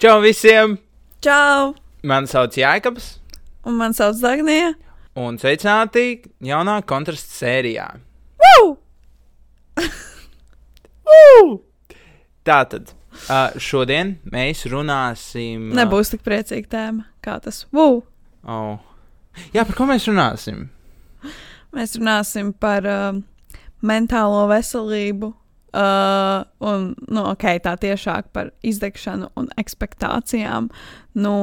Čau visiem! Čau! Mani sauc Jēkabs, Un man sauc Dagnija. un sveicināti jaunā kontrasta sērijā. Woo! Tātad, uh, šodien mēs runāsim. ā, Nebūs tik priecīga tēma kā tas. Woo! Oh. Jā, par ko mēs runāsim? Mēs runāsim par uh, mentālo veselību. Uh, un, nu, ok, tā tiešāk par izdegšanu un expectācijām no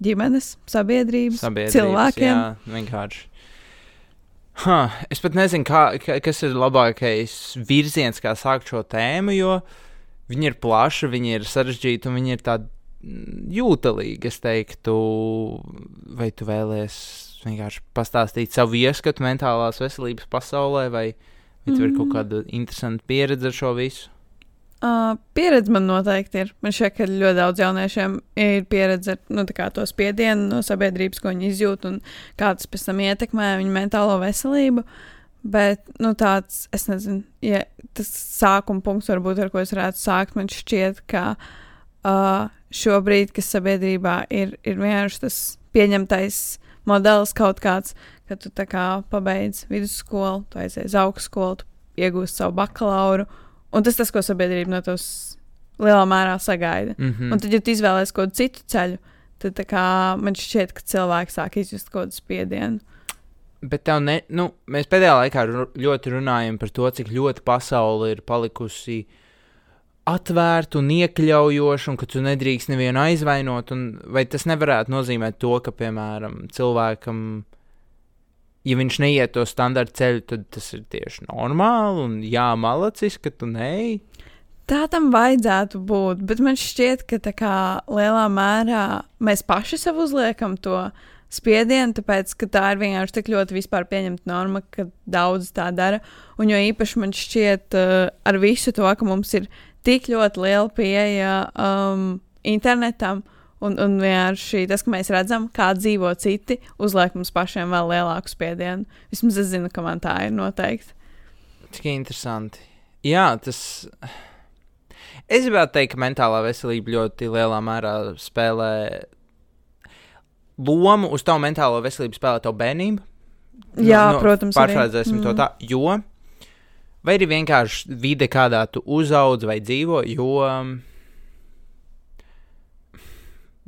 ģimenes, sabiedrības, Sabiedrības, cilvēkiem. Jā, vienkārši. Huh, es pat nezinu, kā, ka- kas ir labākais virziens, kā sākt šo tēmu, jo viņi ir plaši, viņi ir sarežģīti un viņi ir tādi mm, jūtalīgi. Es teiktu, vai tu vēlies vienkārši pastāstīt savu ieskatu mentālās veselības pasaulē, vai, vai tev ir kaut Mm. kāda interesanta pieredze ar šo visu? Uh, pieredze man noteikti ir. Man šķiet, ka ļoti daudz jauniešiem ir pieredze ar nu, to spiedienu no sabiedrības, ko viņi izjūt un kā tas pēc tam ietekmē viņu mentālo veselību. Bet nu, tāds, es nezinu, ja tas sākuma punkts, varbūt, ar ko es varētu sākt, man šķiet, ka uh, šobrīd, kas sabiedrībā ir, ir vienkārši tas pieņemtais modelis kaut kāds, ka tu pabeidz vidusskolu, tu aizies uz augstskolu, tu iegūsi savu bakalauru. Un tas tas, ko sabiedrība no tevis lielā mērā sagaida. Mm -hmm. Un tad, ja tu izvēlēsies kādu citu ceļu, tad tā kā, man šķiet, ka cilvēks sāk izjust kaut kādu spiedienu. Bet tev ne, nu, mēs pēdējā laikā ļoti runājam par to, cik ļoti pasaule ir palikusi atvērta un iekļaujoša, un ka tu nedrīkst nevienu aizvainot. un Vai tas nevarētu nozīmēt to, ka, piemēram, cilvēkam, ja viņš neiet to standarta ceļu, tad tas ir tieši normāli un jāmalacis, ka tu neej? Tā tam vajadzētu būt, bet man šķiet, ka kā lielā mērā mēs paši sev uzliekam to spiedienu, tāpēc ka tā ir vienkārši tik ļoti vispār pieņemta norma, ka daudz tā dara. Un jo īpaši man šķiet, uh, ar visu to, ka mums ir tik ļoti liela pieeja um, internetam. Un, un vienkārši tas, ka mēs redzam, kā dzīvo citi, uzliek mums pašiem vēl lielāku spiedienu. Vismaz es zinu, ka man tā ir noteikti. Cik interesanti. Jā, tas. Es gribētu teikt, ka mentālā veselība ļoti lielā mērā spēlē lomu uz tavu mentālo veselību, spēlē tavu bērnību. Jā, protams, arī. Pārfrāzēsim to Mm. tā, jo. Vai arī vienkārši vide, kādā tu uzaudz vai dzīvo, jo. um,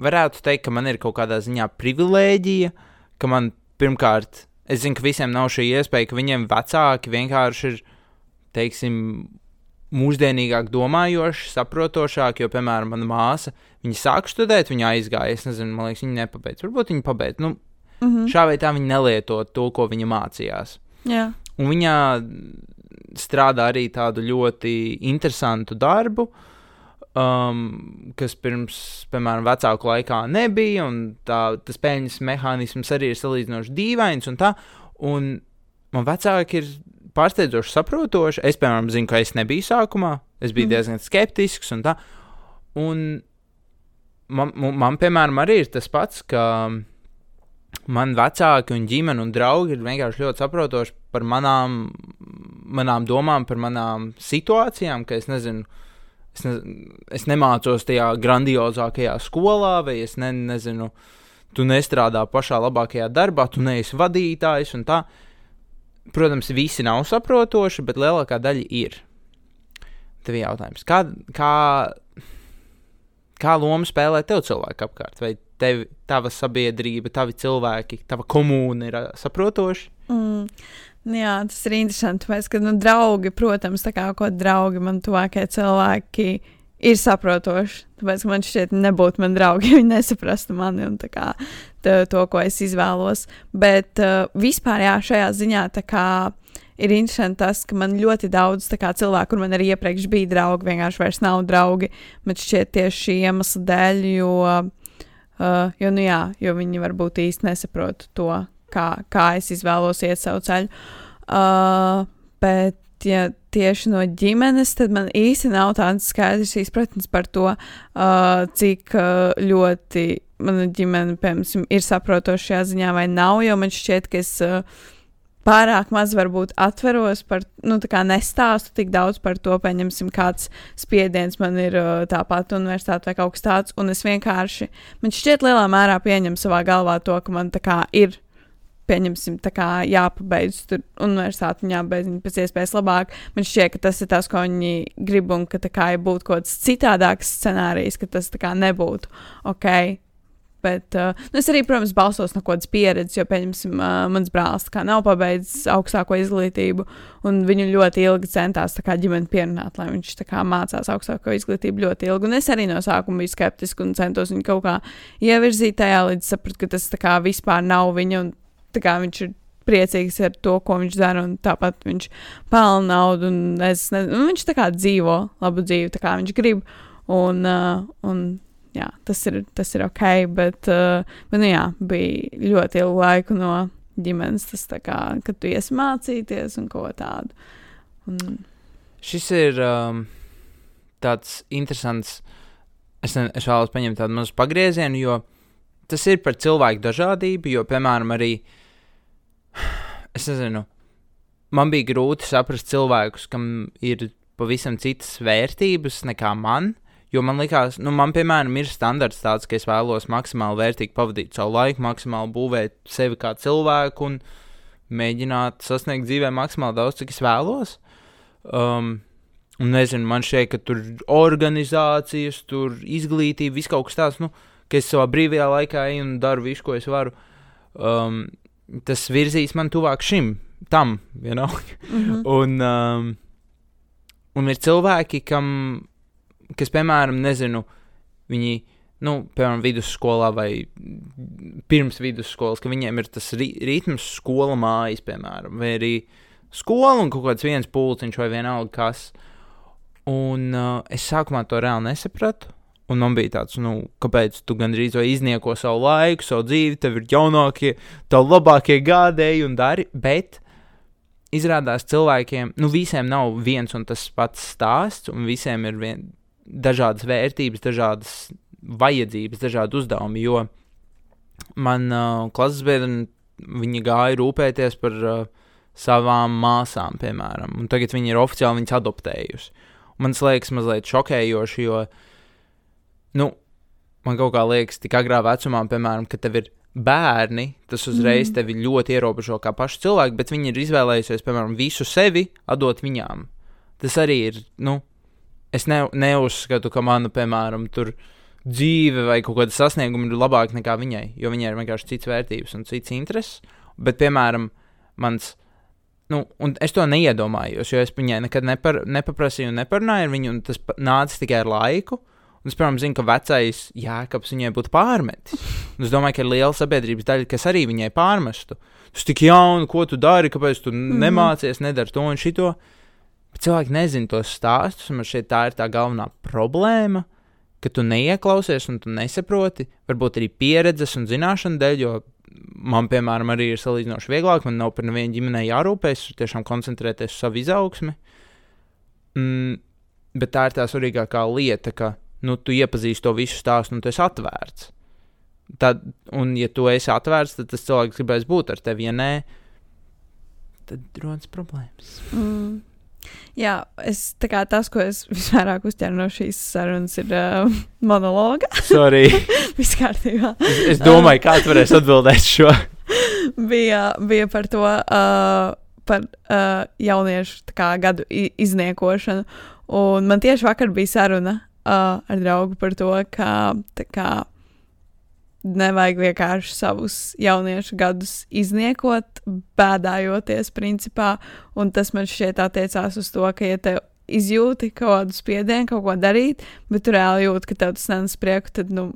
Varētu teikt, ka man ir kaut kādā ziņā privilēģija, ka man pirmkārt, es zinu, ka visiem nav šī iespēja, ka viņiem vecāki vienkārši ir, teiksim, mūsdienīgāk domājoši, saprotošāki, jo, piemēram, mana māsa, viņa sāk studēt, viņa aizgāja, es nezinu, man liekas, viņa nepabeidz. Varbūt viņa pabeidz. Nu, Mm -hmm. šā vai tā viņa nelieto to, ko viņa mācījās. Jā. Un viņa strādā arī tādu ļoti interesantu darbu, um, kas pirms, piemēram, vecāku laikā nebija. un Tā, tas peļņas mehānisms arī ir salīdzinoši dīvains. Un tā, un man vecāki ir pārsteidzoši saprotoši. Es, piemēram, zinu, ka es nebiju sākumā. Es biju Mhm. diezgan skeptisks un tā. Un man, man, man, piemēram, arī ir tas pats, ka man vecāki un ģimene un draugi ir vienkārši ļoti saprotoši par manām, manām domām, par manām situācijām, ka es nezinu. Es, ne, es nemācos tajā grandiozākajā skolā, vai es ne, nezinu, tu nestrādā pašā labākajā darbā, tu neesi vadītājs un tā. Protams, visi nav saprotoši, bet lielākā daļa ir. Tev ir jautājums, kā, kā, kā loma spēlē tev cilvēku apkārt? Vai tev, tava sabiedrība, tavi cilvēki, tava komūna ir saprotoši? Mm. Jā, tas ir interesanti. Tāpēc, ka nu, draugi, protams, tā kā ko draugi man tuvākie cilvēki ir saprotoši. Tāpēc, man šķiet, nebūtu man draugi, ja viņi nesaprastu mani un kā, to, to, ko es izvēlos. Bet uh, vispār, jā, šajā ziņā kā. Ir interesanti tas, ka man ļoti daudz kā, cilvēku, kur man arī iepriekš bija draugi, vienkārši vairs nav draugi. Man šķiet, tieši šī iemesla dēļ, jo, uh, jo, nu jā, jo viņi varbūt īsti nesaprot to, kā, kā es izvēlos iet savu ceļu. Uh, bet, ja tieši no ģimenes, tad man īsti nav tādas skaidras izpratnes par to, uh, cik uh, ļoti mana ģimene, piemēram, ir saprotoša šajā ziņā vai nav, jo man šķiet, ka es. Uh, pārāk maz varbūt atveros par, nu, tā kā nestāstu tik daudz par to, pieņemsim, kāds spiediens man ir uh, tāpat universitāte vai kaut kas tāds, un es vienkārši, man šķiet lielā mērā pieņem savā galvā to, ka man tā kā ir, pieņemsim, tā kā jāpabeidz tur universitāti un jābeidz viņu pēc iespējas labāk. Man šķiet, ka tas ir tas, ko viņi grib, un ka tā kā ja būtu kaut kāds citādāks scenārijs, ka tas tā kā nebūtu ok Bet uh, nu es arī, protams, balsos no kaut kādas pieredzes, jo, pieņemsim, uh, mans brālis nav pabeidzis augstāko izglītību, un viņu ļoti ilgi centās ģimene pierunāt, lai viņš kā, mācās augstāko izglītību ļoti ilgi. Un es arī no sākuma biju skeptiski un centos viņu kaut kā ievirzīt tajā, līdz sapratu, ka tas kā, vispār nav viņa, un viņš ir priecīgs ar to, ko viņš dara, un tāpat viņš pelna naudu, es, ne, un viņš tā kā dzīvo labu dzīvi, tā kā viņš grib. Un, uh, un jā, tas ir, tas ir ok, bet, uh, bet nu, jā, bija ļoti ilgu laiku no ģimenes, tas tā kā, kad tu iesi mācīties un ko tādu. Un... Šis ir um, tāds interesants. Es, ne, es vēlos paņemt tādu mazu pagriezienu, jo tas ir par cilvēku dažādību. Jo, piemēram, arī es nezinu, man bija grūti saprast cilvēkus, kam ir pavisam citas vērtības nekā man. Jo man liekas, nu, man, piemēram, ir standarts tāds, ka es vēlos maksimāli vērtīgi pavadīt savu laiku, maksimāli būvēt sevi kā cilvēku un mēģināt sasniegt dzīvē maksimāli daudz, cik es vēlos. Um, Un nezinu, man šķiet, ka tur organizācijas, tur izglītība, viss kaut kas tāds, nu, ka es savā brīvajā laikā eju un daru visu, ko es varu. Um, tas virzīs man tuvāk šim, tam, you know? mm -hmm. un, um, un ir cilvēki, kam kas, piemēram, nezinu, viņi, nu, piemēram, vidusskolā vai pirms vidusskolas, ka viņiem ir tas ri ritms, skola mājas, piemēram, vai arī skola un kaut kāds viens pulciņš vai vienalga kas. Un uh, es sākumā to reāli nesapratu. Un man bija tāds, nu, kāpēc tu gandrīz vai iznieko savu laiku, savu dzīvi, tev ir jaunākie, tev labākie gādēji un dari, bet izrādās cilvēkiem, nu, visiem nav viens un tas pats stāsts, un visiem ir vien, dažādas vērtības, dažādas vajadzības, dažādi uzdevumi. Jo man uh, klases biedri viņi gāja rūpēties par uh, savām māsām, piemēram, un tagad viņi ir oficiāli viņas adoptējusi. Man liekas, mazliet šokējoši, jo nu, man kaut kā liekas, tik agrā vecumā, piemēram, ka tev ir bērni, tas uzreiz mm. tevi ļoti ierobežo kā pašu cilvēku, bet viņi ir izvēlējušies, piemēram, visu sevi atdot viņām. Tas arī ir, nu, es ne, neuzskatu, ka mana, piemēram, tur dzīve vai kaut kāda sasnieguma ir labāka nekā viņai, jo viņai ir vienkārši cits vērtības un cits intereses. Bet, piemēram, mans. Nu, un es to neiedomājos, jo es viņai nekad nepar, nepaprasīju un neparunāju ar viņu, un tas nāca tikai ar laiku. Un es, piemēram, zinu, ka vecais jēkabs viņai būtu pārmetis. Un es domāju, ka ir liela sabiedrības daļa, kas arī viņai pārmestu. Tas tik jaunu, ko tu dari, kāpēc tu mm nemācies, nedari to un šito. Bet cilvēki nezina tos stāstus, un man šeit tā ir tā galvenā problēma, ka tu neieklausies un tu nesaproti, varbūt arī pieredzes un zināšanu dēļ, jo man, piemēram, arī ir salīdzinoši vieglāk, man nav par nevienu ģimenei jārūpējas, tiešām koncentrēties uz savu izaugsmi. Mm, bet tā ir tā svarīgākā lieta, ka nu, tu iepazīsti to visu stāstu un tu esi atvērts. Tad, un, ja tu esi atvērts, tad tas cilvēks gribēs būt ar tevi. Ja nē, tad rodas problēmas. Mm. Jā, es, kā, tas, ko es visvairāk uztveru no šīs sarunas, ir uh, monologa. Sorry. Viss kārtībā. Es, es domāju, kā tu varēsi atbildēt šo. bija, bija par to, uh, par uh, jauniešu kā, gadu izniekošanu. Un man tieši vakar bija saruna uh, ar draugu par to, ka kā, nevajag vienkārši savus jauniešu gadus izniekot, bēdājoties, principā. Un tas man šķiet attiecās uz to, ka, ja tev izjūti kaut kādu spiedienu, kaut ko darīt, bet tu reāli jūti, ka tev tas nenes prieku, tad, nu,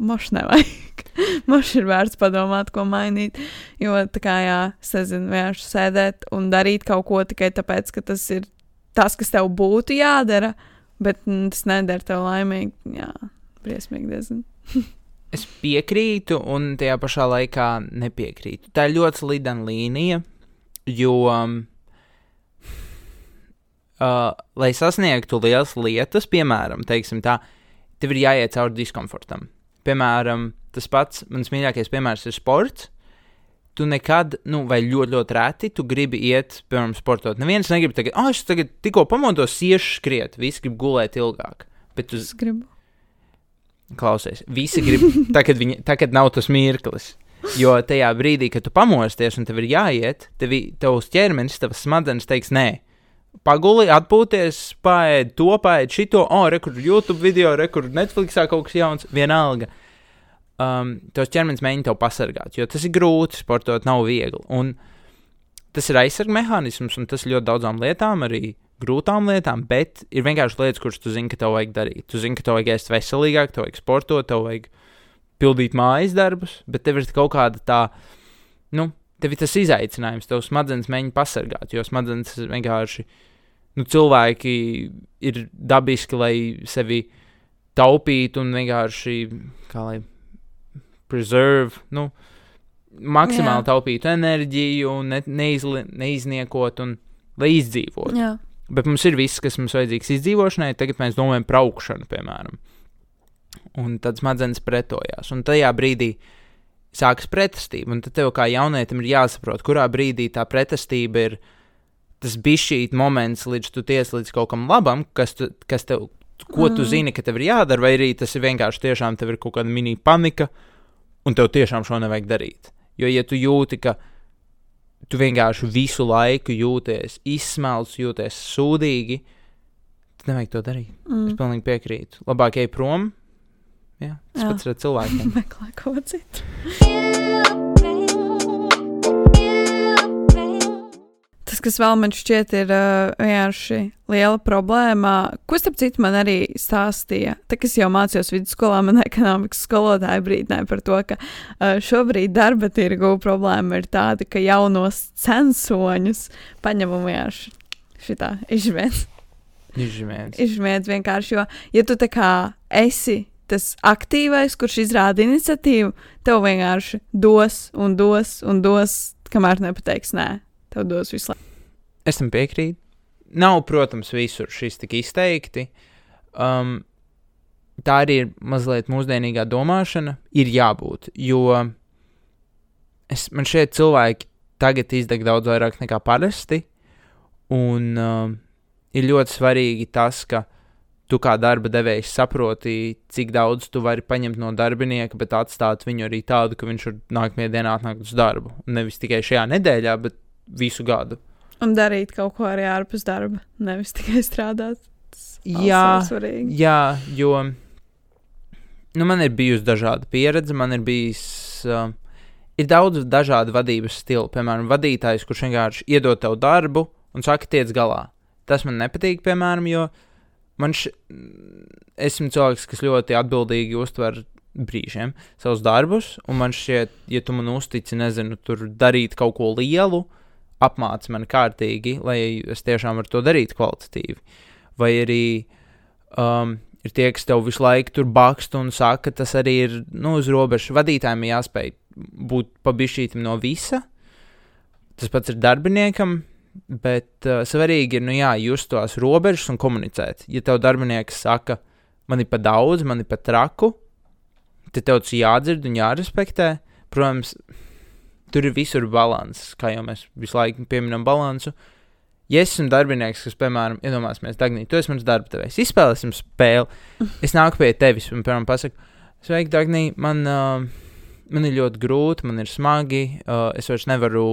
moš nevajag. moš ir vērts padomāt, ko mainīt. Jo, tā kā, jā, es nezinu, vienkārši sēdēt un darīt kaut ko tikai tāpēc, ka tas ir tas, kas tev būtu jādara, bet mm, tas nedara tev laimīgi. Jā, briesmīgi diezgan. Es piekrītu, un tajā pašā laikā nepiekrītu. Tā ir ļoti slidena līnija, jo, um, uh, lai sasniegtu lielas lietas, piemēram, tā, tev ir jāiet cauri diskomfortam. Piemēram, tas pats mans mīļākais piemērs ir sports. Tu nekad, nu, vai ļoti, ļoti reti, tu gribi iet, piemēram, sportot. Neviens negrib tagad, ah, oh, es tagad tikko pamodos, iešu skriet, visi grib gulēt ilgāk. Bet tu Es gribu. klausies, visi grib, tagad, viņi, tagad nav tas mirklis. Jo tajā brīdī, kad tu pamosties un tev ir jāiet, tev, tavs ķermenis, tavs smadzenes teiks, nē, paguli, atpūties, paēd to, paēd šito, oh, rekur YouTube video, rekur Netflixā kaut kas jauns, vienalga. Um, tos ķermenis mēģina tev pasargāt, jo tas ir grūti, sportot nav viegli. Un tas ir aizsardzības mehānisms, un tas ļoti daudzām lietām, arī grūtām lietām, bet ir vienkārši lietas, kuras tu zini, ka tev vajag darīt. Tu zini, ka tev vajag ēst veselīgāk, tev vajag sportot, tev vajag pildīt mājas darbus, bet tev ir kaut kāda tā, nu, tev ir tas izaicinājums, tev smadzenes mēģina pasargāt, jo smadzenes vienkārši, nu, cilvēki ir dabiski, lai sevi taupītu un vienkārši, kā lai preserve, nu, maksimāli Jā. taupītu enerģiju ne, neizli, neizniekot un lai izdzīvotu. Jā. Bet mums ir viss, kas mums vajadzīgs izdzīvošanai. Tagad mēs domājam par augšanu, piemēram. Un tad smadzenes pretojās. Un tajā brīdī sākas pretestība. Un tad tev kā jaunietim ir jāsaprot, kurā brīdī tā pretestība ir tas bišķīt moments, līdz tu tiec līdz kaut kam labam, kas, tu, kas tev, ko tu Mm. zini, ka tev ir jādara, vai arī tas ir vienkārši tiešām tev ir kaut kāda mini panika, un tev tiešām šo nevajag darīt. Jo, ja tu jūti, ka tu vienkārši visu laiku jūties izsmelts, jūties sūdīgi, tad nevajag to darīt. Es Mm. pilnīgi piekrītu. Labāk ej prom. Jā, tas Jā. pats ar cilvēkiem. Meklē ko citu. Tas, kas vēl man šķiet, ir uh, vienkārši liela problēma, ko starp citu man arī stāstīja. Tā kā es jau mācījos vidusskolā, man ekonomikas skolotāja brīdināja par to, ka uh, šobrīd darba tirgu problēma ir tāda, ka jaunos censoņus paņem un vienkārši šitā izžvēs. Izžmēns. Izžvēs vienkārši, jo, ja tu tā kā esi tas aktīvais, kurš izrāda iniciatīvu, tev vienkārši dos un dos un dos, kamēr nepateiks nē. Tev dos visu laiku. Es tam piekrītu. Nav, protams, visur šis tik izteikti. Um, tā arī ir mazliet mūsdienīgā domāšana. Ir jābūt, jo es, man šeit cilvēki tagad izdeg daudz vairāk nekā parasti. Un um, ir ļoti svarīgi tas, ka tu kā darba devējs saproti, cik daudz tu vari paņemt no darbinieka, bet atstāt viņu arī tādu, ka viņš var nākamajā dienā atnākt uz darbu. Nevis tikai šajā nedēļā, bet visu gadu. Un darīt kaut ko arī ārpus darba, nevis tikai strādāt. Jā. Jā, jo nu, man ir bijusi dažāda pieredze. Man ir bijis uh, ir daudz dažādu vadības stilu. Piemēram, vadītājs, kurš vienkārši iedod tev darbu un saka, tiec galā. Tas man nepatīk, piemēram, jo man š... esmu cilvēks, kas ļoti atbildīgi uztver brīžiem savus darbus, un man šķiet, ja tu man uztici, nezinu, tur darīt kaut ko lielu, apmāci man kārtīgi, lai es tiešām varu to darīt kvalitatīvi. Vai arī um, ir tie, kas tev visu laiku tur bakst un saka, ka tas arī ir nu, uz robežas. Vadītājiem ir jāspēj būt pabišķītam no visa. Tas pats ir darbiniekam, bet uh, svarīgi ir, nu jā, just tās robežas un komunicēt. Ja tev darbinieks saka, man ir pa daudz, man ir pa traku, tad tev tas jādzird un jārespektē. Protams, tur ir visur līdzsvars, kā jau mēs visu laiku pieminam balansu. Ja es esmu darbinieks, kas, piemēram, iedomāsimies, Dārgīt, tu esi mans darba devējs, izspēlēsim spēli. Es nāku pie tevis un, piemēram, pasaku, sveiki, Dārgīt, man, uh, man ir ļoti grūti, man ir smagi, uh, es vairs nevaru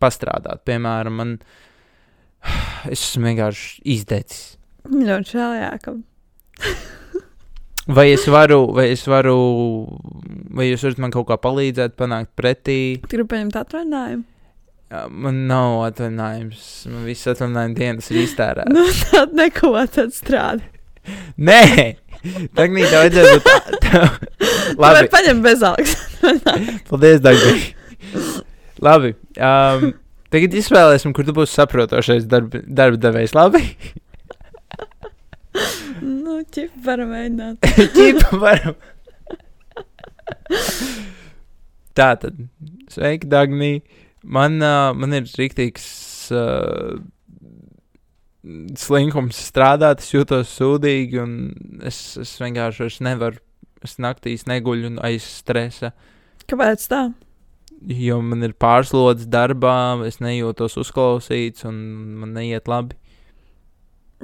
pastrādāt. Piemēram, man, es esmu vienkārši izdecis. Ļoti žēl, Jākab. Vai es varu, vai es varu, vai jūs varat man kaut kā palīdzēt, panākt pretī? Tu gribi paņemt atvaļinājumu? Man nav atvaļinājums. Man viss atvaļinājuma dienas ir iztērētas. Nu, tad neko tad strādā. Nē, Dārgīt, tev vajadzētu būt tā- tev- Labi. Labi, Paņem bezalgas. paldies, Dārgīt. Labi. Um, tagad izvēlēsim, kur tu būsi saprotošais darba, darba devējs. Labi, nu, ķip, varam mēģināt. ķipa varam. Tā tad, sveiki, Dārgīt. Man, uh, man ir rīktīgs uh, slinkums strādāt, es jūtos sūdīgi, un es, es vienkārši vairs nevaru. Es naktīs neguļu un aiz stresa. Kāpēc tā? jo man ir pārslodzes darbā, es nejūtos uzklausīts un man neiet labi.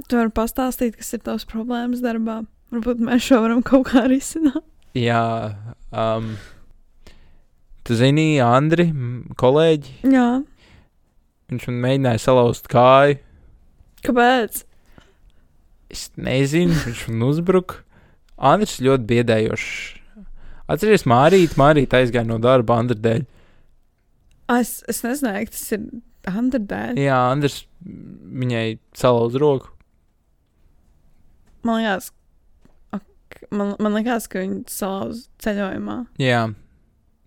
Tu vari pastāstīt, kas ir tavs problēmas darbā. Varbūt mēs šo varam kaut kā risināt. Jā, um, tu zini, Andri, kolēģi, Jā, viņš man mēģināja salauzt kāju. kāpēc? Es nezinu, viņš man uzbruka. Andris ļoti biedējošs. Atceries, Mārīt, Mārīt aizgāja no darba Andra dēļ. Es, es nezināju, ka tas ir Andra dēļ. Jā, Andris viņai salauza roku. Man liekas, ak, man, man liekas, ka viņi salauz ceļojumā. Jā,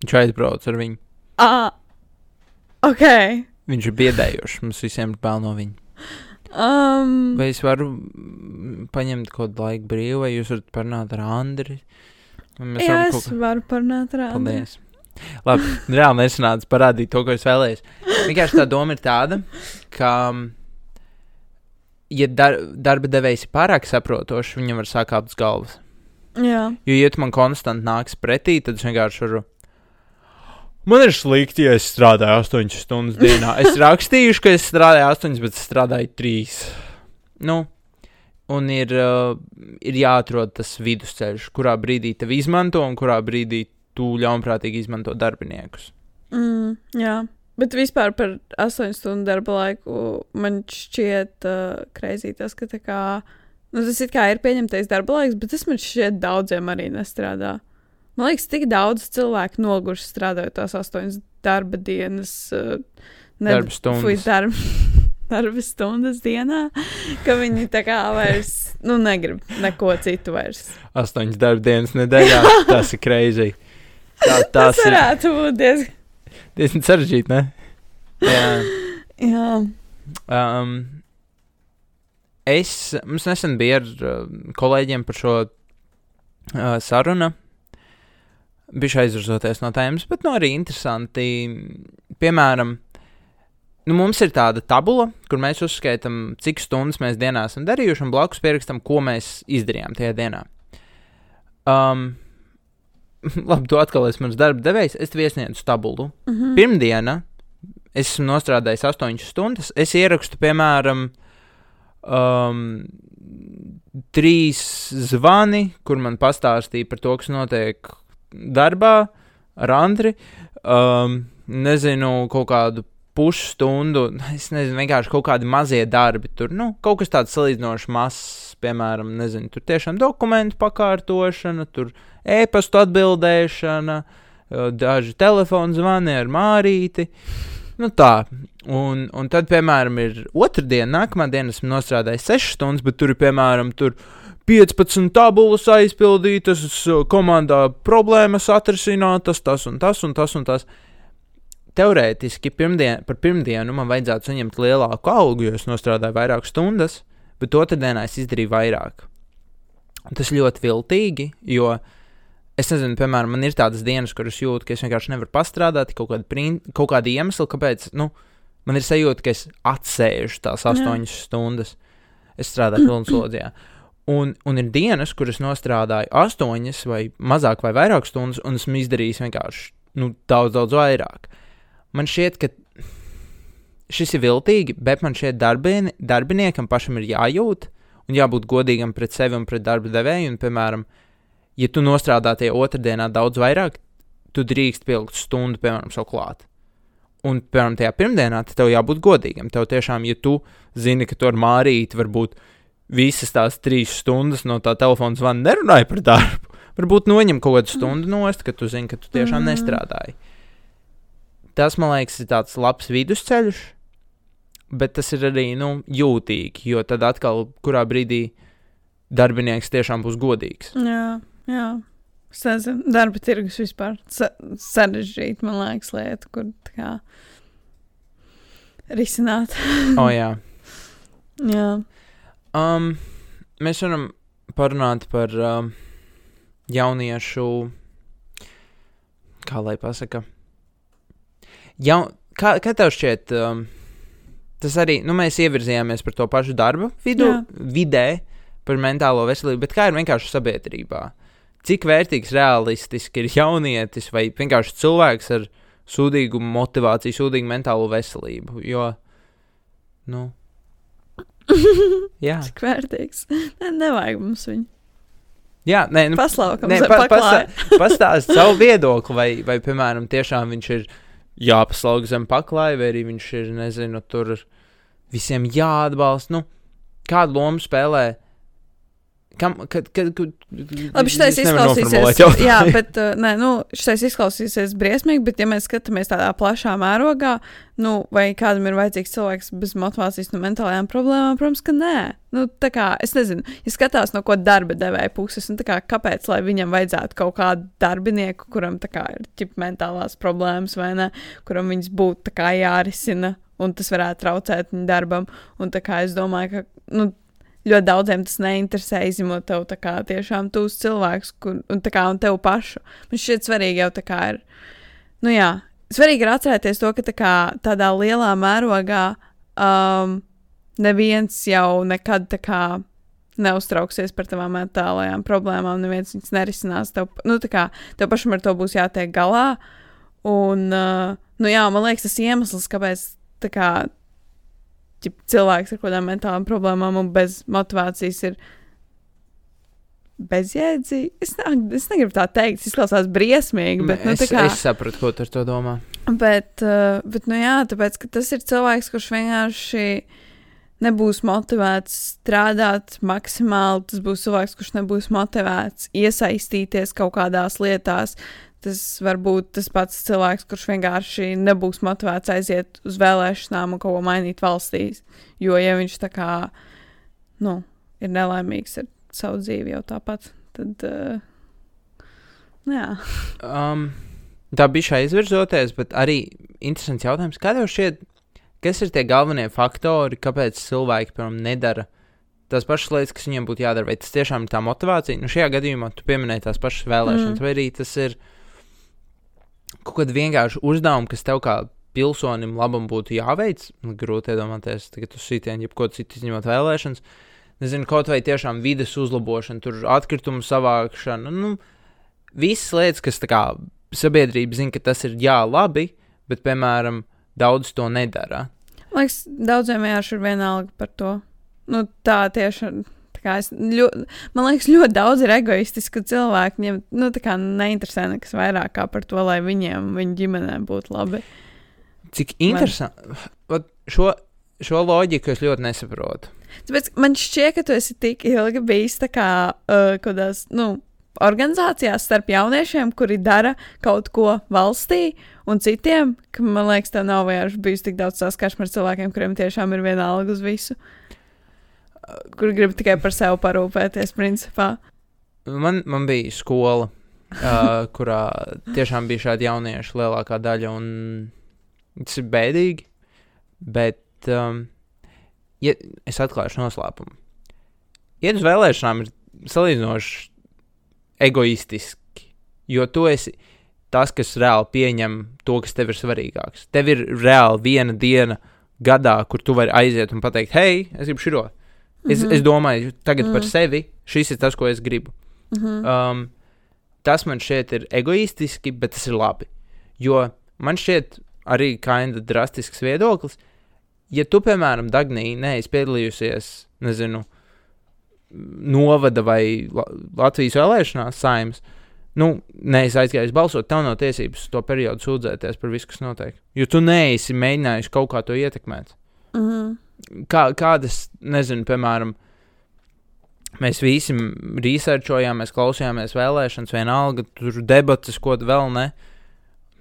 viņš aizbrauca ar viņu. Ah, ok. Viņš ir biedējošs. Mums visiem ir bail no viņa. Um, Vai es varu mm, paņemt kaut kādu laiku brīvu, vai jūs varat parunāt ar Andri? Vai Mēs jā, es kaut varu parunāt ar Andru. Paldies. Labi, reāli nesanāca parādīt to, ko es vēlējos. Vienkārši tā doma ir tāda, ka, ja dar, darba devējs ir pārāk saprotošs, viņam var sākt uz galvas. Jā, Jo, ja tu man konstanti nāks pretī, tad es vienkārši varu. Man ir slikti, ja es strādāju 8 stundas dienā. Es rakstījuši, ka es strādāju 8, bet es strādāju 3. Nu, un ir, uh, ir jāatrod tas vidusceļš, kurā brīdī tevi izmanto un kurā brīdī tu ļaunprātīgi izmanto darbiniekus. mm, jā. Bet vispār par 8 stundu darba laiku man šķiet uh, kreizī tas, ka tā kā, nu, tas it kā ir pieņemtais darba laiks, bet tas man šķiet daudziem arī nestrādā. Man liekas, tik daudz cilvēku noguši strādājot tās 8 darba dienas. Uh, Darba stundas. Darba, darba stundas dienā, ka viņi tā kā vairs, nu, negrib neko citu vairs. 8 darba dienas nedēļā. Tas ir kreizī. Tā, tas Tas ir varētu būt diezgan. Diezgan sarežģīti, ne? Jā. Jā, Um, es, mums nesen bija ar uh, kolēģiem par šo uh, sarunu. Bija aizvirzoties no tēmas, bet nu, arī interesanti. Piemēram, nu, mums ir tāda tabula, kur mēs uzskaitām, cik stundas mēs dienā esam darījuši, un blakus pierakstam, ko mēs izdarījām tajā dienā. Um, labi, tu atkal esi mans darba devējs, es tev iesniedzu tabulu. mhm. Pirmdiena es esmu nostrādājis 8 stundas. Es ierakstu, piemēram, um, trīs zvani, kur man pastāstīja par to, kas notiek darbā ar Andri. Um, nezinu, kaut kādu pusstundu, es nezinu, vienkārši kaut kādi mazie darbi. Tur nu, kaut kas tāds salīdzinoši mazs, piemēram, nezinu, tur tiešām dokumentu pakārtošana, tur e-pastu atbildēšana, daži telefonu zvani ar mārīti. Nu tā, un, un tad, piemēram, ir otrdiena, nākamā diena esmu nostrādājis 6 stundas, bet tur ir, piemēram, tur 15 tabulas aizpildītas, komandā problēmas atrisinātas, tas un tas un tas un tas. Teorētiski pirmdien, par pirmdienu man vajadzētu saņemt lielāku algu, jo es nostrādāju vairāk stundas, bet otrdienā es izdarīju vairāk. Un tas ļoti viltīgi, jo es nezinu, piemēram, man ir tādas dienas, kuras jūtu, ka es vienkārši nevaru pastrādāt, kaut kāda, prin, kaut kāda iemesla, kāpēc nu, man ir sajūta, ka es atsēžu tās Jā. astoņas stundas. Es strādāju pilnslodzījā. Un, un ir dienas, kuras nostrādāju astoņas vai mazāk vai vairāk stundas, un esmu izdarījis vienkārši nu, daudz, daudz vairāk. Man šķiet, ka šis ir viltīgi, bet man šķiet, darbini, darbiniekam pašam ir jājūt un jābūt godīgam pret sevi un pret darba devēju. Un, piemēram, ja tu nostrādā tajā otrdienā daudz vairāk, tu drīkst pielikt stundu, piemēram, savu klāt. Un, piemēram, tajā pirmdienā tev jābūt godīgam. Tev tiešām, ja tu zini, ka tu ar mārīti varbūt visas tās trīs stundas no tā telefona zvana nerunāji par darbu, varbūt noņem kaut kādu stundu nost, ka tu zini, ka tu tiešām Mhm. nestrādāji. Tas, man liekas, ir tāds labs vidusceļš, bet tas ir arī nu, jūtīgi, jo tad atkal, kurā brīdī darbinieks tiešām būs godīgs. jā, jā. Es nezinu, darba tirgus vispār sa sarežģīta, man liekas, lieta, kur tā kā risināt. O, oh, jā. jā, Um, mēs varam parunāt par um, jauniešu, kā lai pasaka, Jau, kā, kā tev šķiet, um, tas arī, nu, mēs ievirzījāmies par to pašu darbu vidu, Jā. vidē, par mentālo veselību, bet kā ir vienkārši sabiedrībā? Cik vērtīgs, realistiski ir jaunietis vai vienkārši cilvēks ar sūdīgu motivāciju, sūdīgu mentālo veselību. Jo, nu, jā. Cik vērtīgs. Nē, nevajag mums viņu. Jā, nē, nu, Paslaukam, nē, pa, pastā, pastāst savu viedokli, vai, vai, piemēram, tiešām viņš ir jāpaslauk zem paklāja, vai arī viņš ir, nezinu, tur visiem jāatbalsta. Nu, kādu lomu spēlē? Kam, kad, kad, kad, Labi, nevaru izklausīsies. Jā, bet, uh, nē, nu, šitais izklausīsies briesmīgi, bet, ja mēs skatāmies tādā plašā mērogā, nu, vai kādam ir vajadzīgs cilvēks bez motivācijas, no mentālajām problēmām, protams, ka nē. Nu, tā kā, es nezinu, ja skatās no ko darba devēja puses, nu, kā, kāpēc, lai viņam vajadzētu kaut kādu darbinieku, kuram, tā kā, ir ķip mentālās problēmas vai ne, kuram viņas būtu, jārisina, un tas varētu traucēt viņa darbam, un, tā kā, es domāju, ka, nu, ļoti daudziem tas neinteresē, izņemot tev tā kā tiešām tūs cilvēks, kur, un tā kā un tev pašu. Man šķiet svarīgi jau tā kā ir, nu jā, svarīgi ir atcerēties to, ka tā kā tādā lielā mērogā um, neviens jau nekad tā kā neuztrauksies par tavām mentālajām problēmām, neviens viņas nerisinās. Tev, nu, tā kā tev pašam ar to būs jātiek galā. Un, uh, nu jā, man liekas, tas iemesls, kāpēc kā ķip, cilvēks ar kādām mentālām problēmām un bez motivācijas ir bezjēdzīgi. Es, ne, es negribu tā teikt, tas izklausās briesmīgi, bet nu, es, kā, es sapratu, ko tu ar to domā. Bet, uh, bet, nu jā, tāpēc, ka tas ir cilvēks, kurš vienkārši nebūs motivēts strādāt maksimāli. Tas būs cilvēks, kurš nebūs motivēts iesaistīties kaut kādās lietās. Tas var būt tas pats cilvēks, kurš vienkārši nebūs motivēts aiziet uz vēlēšanām un kaut ko mainīt valstīs. Jo, ja viņš tā kā, nu, ir nelaimīgs ar savu dzīvi jau tāpat, tad, uh, jā. Um, tā bija šai izvirzoties, bet arī interesants jautājums, kā tev šķiet, kas ir tie galvenie faktori, kāpēc cilvēki, piemēram, nedara tās pašas lietas, kas viņiem būtu jādara? Vai tas tiešām ir tā motivācija? Nu, šajā gadījumā tu pieminēji tās pašas vēlēšanas, mm. vai arī tas ir kaut kāda vienkārša uzdevuma, kas tev kā pilsonim labam būtu jāveic. Grūti iedomāties, ka tu sitieni jebko citu izņemot vēlēšanas. Nezinu, kaut vai tiešām vides uzlabošana, tur atkritumu savākšana. Nu, visas lietas, kas kā sabiedrība zina, ka tas ir jā, labi, bet, piemēram, daudz to nedara. Liekas, daudziem vienkārši ir vienalga par to. Nu, tā kā Es, ļo, man liekas, ļoti daudz ir egoistiski cilvēki. Viņiem nu, tā kā neinteresē nekas vairāk kā par to, lai viņiem, viņu ģimenēm būtu labi. Cik interesanti. Vat Šo, šo loģiku es ļoti nesaprotu. Tāpēc man šķiet, ka tu esi tik ilgi bijis tā kā uh, kādās, nu, organizācijās starp jauniešiem, kuri dara kaut ko valstī un citiem, ka man liekas, tā nav vienkārši bijusi tik daudz saskarsme ar cilvēkiem, kuriem tiešām ir vienalga uz visu. Kur grib tikai par sevi parūpēties, principā. Man, man bija skola, uh, kurā tiešām bija šādi jaunieši lielākā daļa, un tas ir bēdīgi. Bet um, ja, es atklāšu noslēpumu. Iet uz vēlēšanām ir salīdzinoši egoistiski, jo tu esi tas, kas reāli pieņem to, kas tev ir svarīgāks. Tev ir reāli viena diena gadā, kur tu vari aiziet un pateikt, hei, es gribu šo. Es, Mhm. es domāju tagad mm. par Mhm. sevi, šis ir tas, ko es gribu. Mhm. Um, tas man šķiet ir egoistiski, bet tas ir labi. Jo man šķiet arī kinda drastisks viedoklis. Ja tu, piemēram, Dagnī, neesi piedalījusies, nezinu, novada vai La Latvijas vēlēšanās saimnes, nu, neesi aizgājis balsot, tev nav tiesības to periodu sūdzēties par visu, kas notiek. Jo tu neesi mēģinājis kaut kā to ietekmēt Mhm. Kā, kādas, nezinu, piemēram, mēs visi researchojām, mēs klausījāmies vēlēšanas, vienalga, tur debatas, ko vēl ne.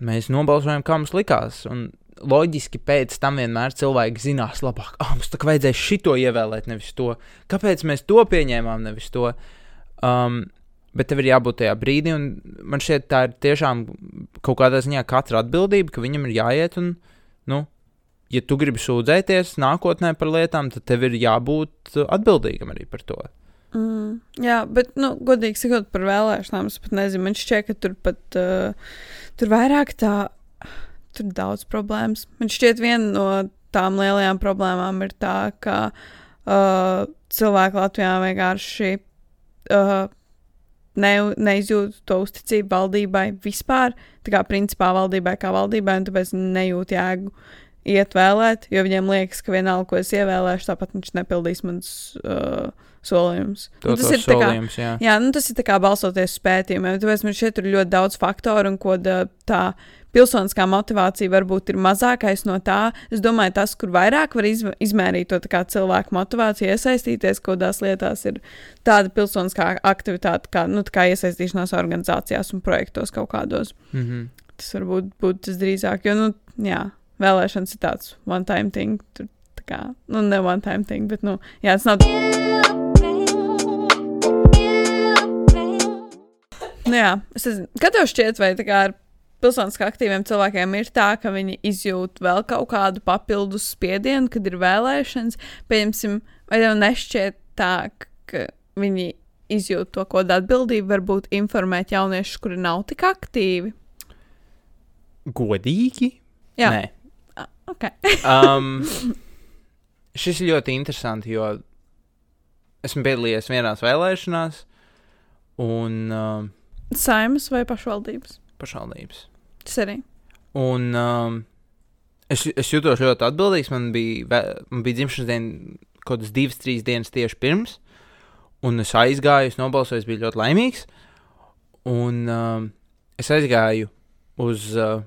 Mēs nobalsojām, kā mums likās. Un loģiski pēc tam vienmēr cilvēki zinās labāk, ah, mums tā kā vajadzēja šito ievēlēt, nevis to. Kāpēc mēs to pieņēmām, nevis to? Um, bet tev ir jābūt tajā brīdī, un man šķiet, tā ir tiešām kaut kādā ziņā katra atbildība, ka viņam ir jāiet un, nu, ja tu gribi sūdzēties nākotnē par lietām, tad tev ir jābūt uh, atbildīgam arī par to. Mm, jā, bet, nu, godīgi sakot, par vēlēšanām es pat nezinu. Man šķiet, ka tur pat uh, tur vairāk tā, tur daudz problēmas. Man šķiet, viena no tām lielajām problēmām ir tā, ka uh, cilvēki Latvijā vienkārši uh, ne, neizjūtu to uzticību valdībai vispār, tā kā principā valdībai kā valdībai, un tāpēc nejūtu jēgu iet vēlēt, jo viņiem liekas, ka vienalga, ko es ievēlēšu, tāpat viņš nepildīs manas uh, solījumus. To, tas tos ir tā kā, solījums, jā. jā, nu, tas ir kā balstoties uz pētījumiem. Tāpēc man šeit ir ļoti daudz faktoru, un ko da, tā pilsoniskā motivācija varbūt ir mazākais no tā. Es domāju, tas, kur vairāk var izv izmērīt to cilvēku motivāciju, iesaistīties kaut kādās lietās, ir tāda pilsoniskā aktivitāte, kā, nu, kā iesaistīšanās organizācijās un projektos kaut kādos. Mhm. Tas varbūt būtu tas drīzāk, jo, nu, jā, vēlēšanas ir tāds one-time thing. Tur, tā kā, nu, ne one-time thing, bet, nu, jā, tas nav. Nu, jā, es nezinu, kā tev šķiet, vai tā kā ar pilsoniski aktīviem cilvēkiem ir tā, ka viņi izjūt vēl kaut kādu papildus spiedienu, kad ir vēlēšanas. Pieņemsim, vai tev nešķiet tā, ka viņi izjūt to kaut kādu atbildību, varbūt informēt jauniešus, kuri nav tik aktīvi. Godīgi? Jā, Nē. Ah, ok. Um, šis ir ļoti interesanti, jo esmu piedalījies vienās vēlēšanās, un um, Saimas vai pašvaldības? pašvaldības. Tas arī. Un um, es, es jutos ļoti atbildīgs. Man bija, man bija dzimšanas diena kaut kādas divas, trīs dienas tieši pirms, un es aizgāju, es nobalsoju, es biju ļoti laimīgs. Un um, es aizgāju uz uh,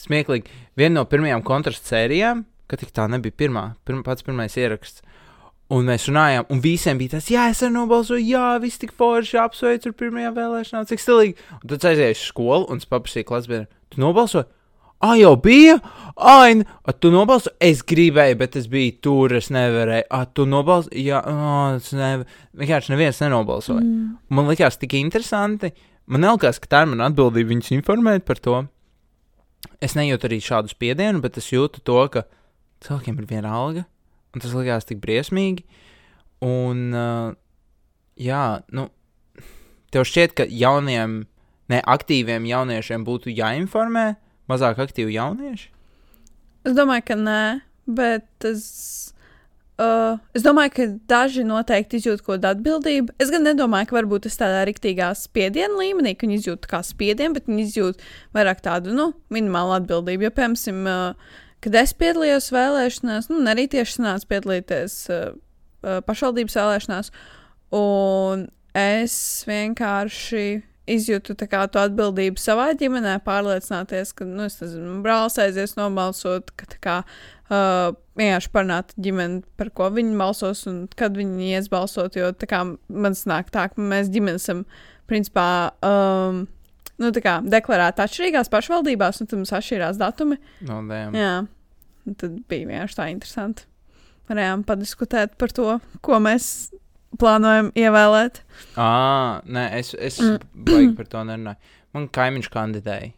smieklīgi vienu no pirmajām kontrastu sērijām, ka tik tā nebija pirmā, pirma, pats pirmais ieraksts. Un mēs runājām, un visiem bija tas, jā, es arī nobalsoju, jā, viss tik forši apsveicu ar pirmajām vēlēšanām, cik stilīgi. Un tad aizēju uz skolu, un paprasīju klasbiedru, tu nobalsoji? Ah, jau bija? Ai, n- a, tu nobalsoji? Es gribēju, bet es biju tur, es nevarēju. Ah, tu nobalsoji? Jā, oh, es nevaru. Vienkārši neviens nenobalsoja. Mm. Man likās tik interesanti. Man liekas, ka tā ir mana atbildība viņus informēt par to. Es nejūtu arī šādu spiedienu, bet es jūtu to, ka cilvēkiem ir viena alga, un tas likās tik briesmīgi. Un, uh, jā, nu, tev šķiet, ka jauniem, ne aktīviem jauniešiem būtu jāinformē mazāk aktīvi jaunieši? Es domāju, ka nē, bet es, uh, es domāju, ka daži noteikti izjūt kaut kādu atbildību. Es gan nedomāju, ka varbūt tas tādā riktīgā spiediena līmenī, ka viņi izjūt kā spiedienu, bet viņi izjūt vairāk tādu nu, minimālu atbildību. Jo, piemēram, uh, kad es piedalījos vēlēšanās, nu, arī tieši sanāca piedalīties uh, uh, pašvaldības vēlēšanās, un es vienkārši izjūtu kā, to atbildību savā ģimenē, pārliecināties, ka, nu, nezinu, brālis aizies nobalsot, ka kā uh, vienkārši parunāt ģimeni, par ko viņi balsos un kad viņi ies balsot, jo tā kā man sanāk tā, ka mēs ģimenes esam, principā, um, nu, tā kā deklarēti atšķirīgās pašvaldībās, un tad mums atšķirās datumi. No, dēm. Jā, un tad bija vienkārši tā interesanti. Varējām padiskutēt par to, ko mēs plānojam ievēlēt. Ah, nē, es, es Mm. baigi par to nerunāju. Man kaimiņš kandidēja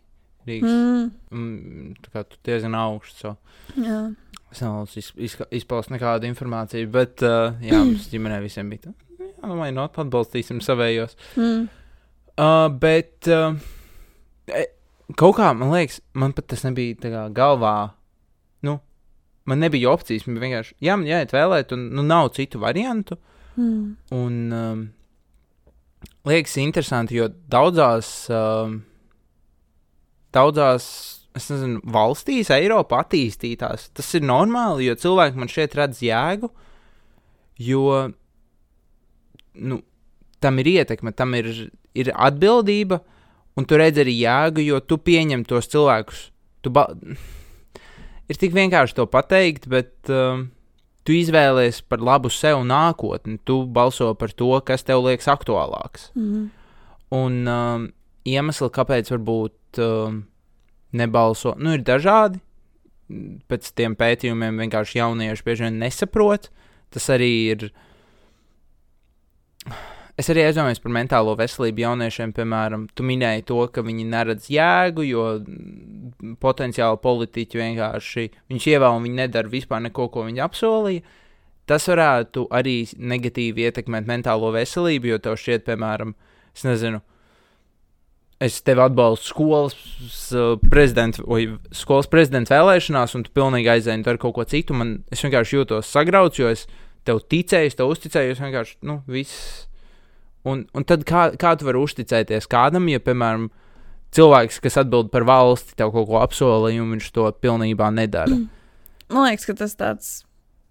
Rīgas. Mm, Mm, tā kā tu diezgan augsts. So. jā. Es nevēlos iz, iz, izpaust nekādu informāciju, bet uh, jā, mums ģimenē visiem bija tā. Jā, vai not, atbalstīsim savējos. Mm. Uh, bet uh, kaut kā, man liekas, man pat tas nebija kā galvā. Nu, man nebija opcijas, man vienkārši, jā, man jāiet vēlēt, un nu, nav citu variantu. Mm. Un um, liekas interesanti, jo daudzās, um, daudzās, es nezinu, valstīs, Eiropā attīstītās, tas ir normāli, jo cilvēki man šeit redz jēgu, jo nu, tam ir ietekme, tam ir, ir atbildība, un tu redz arī jēgu, jo tu pieņem tos cilvēkus. Tu ba... Ir tik vienkārši to pateikt, bet um, tu izvēlējies par labu sev nākotni. Tu balso par to, kas tev liekas aktuālāks. Mm. Un um, iemesli, kāpēc varbūt um, nebalso, nu, ir dažādi. Pēc tiem pētījumiem vienkārši jaunieši bieži vien nesaprot. Tas arī ir. Es arī aizdomājos par mentālo veselību jauniešiem, piemēram, tu minēji to, ka viņi neredz jēgu, jo potenciāli politiķi vienkārši viņus ievēl un viņi nedara vispār neko, ko viņi apsolīja. Tas varētu arī negatīvi ietekmēt mentālo veselību, jo tev šķiet, piemēram, es nezinu, es tevi atbalstu skolas uh, prezidenta vai skolas prezidenta vēlēšanās, un tu pilnīgi aizēji un dari kaut ko citu. Man, es vienkārši jūtos sagrauts, jo es tev ticēju, es tev uzticēju, es vienkārši, nu, viss. Un, un tad kā, kā tu vari uzticēties kādam, ja, piemēram, cilvēks, kas atbild par valsti, tev kaut ko apsolīja, un viņš to pilnībā nedara? Man liekas, ka tas tāds.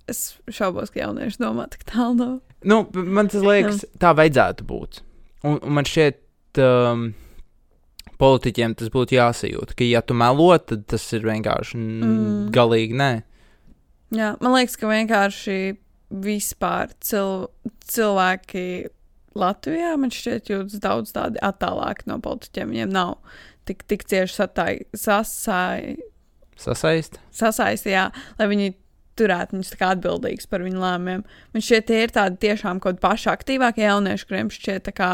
Es šaubos, ka jaunieši domā tik tālu. No. Nu, man tas liekas, tā vajadzētu būt. Un, un man šķiet, um, politiķiem tas būtu jāsajūt, ka, ja tu melo, tad tas ir vienkārši mm. galīgi nē. Jā, man liekas, ka vienkārši vispār cil cilvēki Latvijā man šķiet jūtas daudz tādi attālāki no politiķiem. Viņiem nav tik, tik cieši satai, sasai, Sasaist. sasaisti, jā, lai viņi turētu viņus atbildīgus par viņu lēmumiem. Man šķiet, tie ir tādi tiešām kaut paši aktīvākie jaunieši, kuriem šķiet, kā,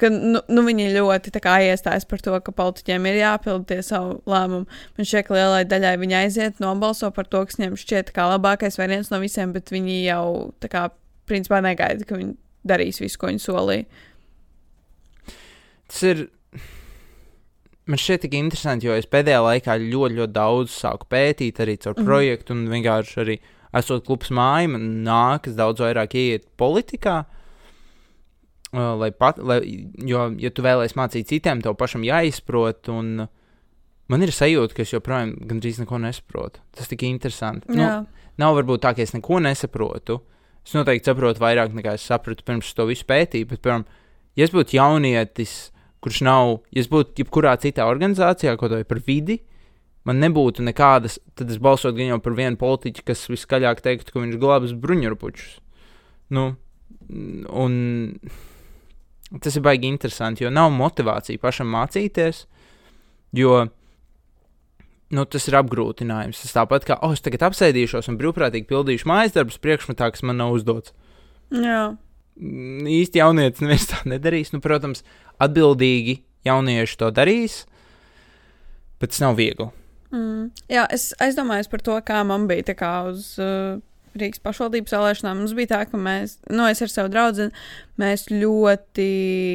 ka nu, nu, viņi ļoti iestājas par to, ka politiķiem ir jāpild tie savu lēmumu. Man šķiet, ka lielai daļai viņi aiziet, nobalso par to, kas viņiem šķiet kā labākais variants no visiem, bet viņi jau tā kā principā negaida, ka viņi darīs visu, ko viņi solīja. Tas ir. Man šķiet, tik interesanti, jo es pēdējā laikā ļoti, ļoti daudz sāku pētīt arī caur mm. Mhm. projektu, un vienkārši arī esot klubs māja, man nākas daudz vairāk iet politikā. Uh, lai pat, lai, jo, ja tu vēlēsies mācīt citiem, tev pašam jāizprot, un man ir sajūta, ka es joprojām gandrīz neko nesaprotu. Tas tik interesanti. Nu, Jā, nav varbūt tā, ka es neko nesaprotu. Es noteikti saprotu vairāk nekā es sapratu pirms to visu pētīju. Bet, piemēram, ja es būtu jaunietis, kurš nav, ja es būtu jebkurā citā organizācijā, kaut vai par vidi, man nebūtu nekādas, tad es balsotu gan jau par vienu politiķu, kas viskaļāk teiktu, ka viņš glābs bruņurupučus. Nu, un tas ir baigi interesanti, jo nav motivācija pašam mācīties, jo nu, tas ir apgrūtinājums. Tas tāpat kā, oh, es tagad apsēdīšos un brīvprātīgi pildīšu mājas darbus priekšmetā, kas man nav uzdots. jā. Mm, Īsti jaunietis neviens tā nedarīs. Nu, protams, atbildīgi jaunieši to darīs, bet tas nav viegli. Mm. Jā, es aizdomājos par to, kā man bija tā kā uz uh, Rīgas pašvaldības vēlēšanām. Mums bija tā, ka mēs, nu, es ar savu draugu, mēs ļoti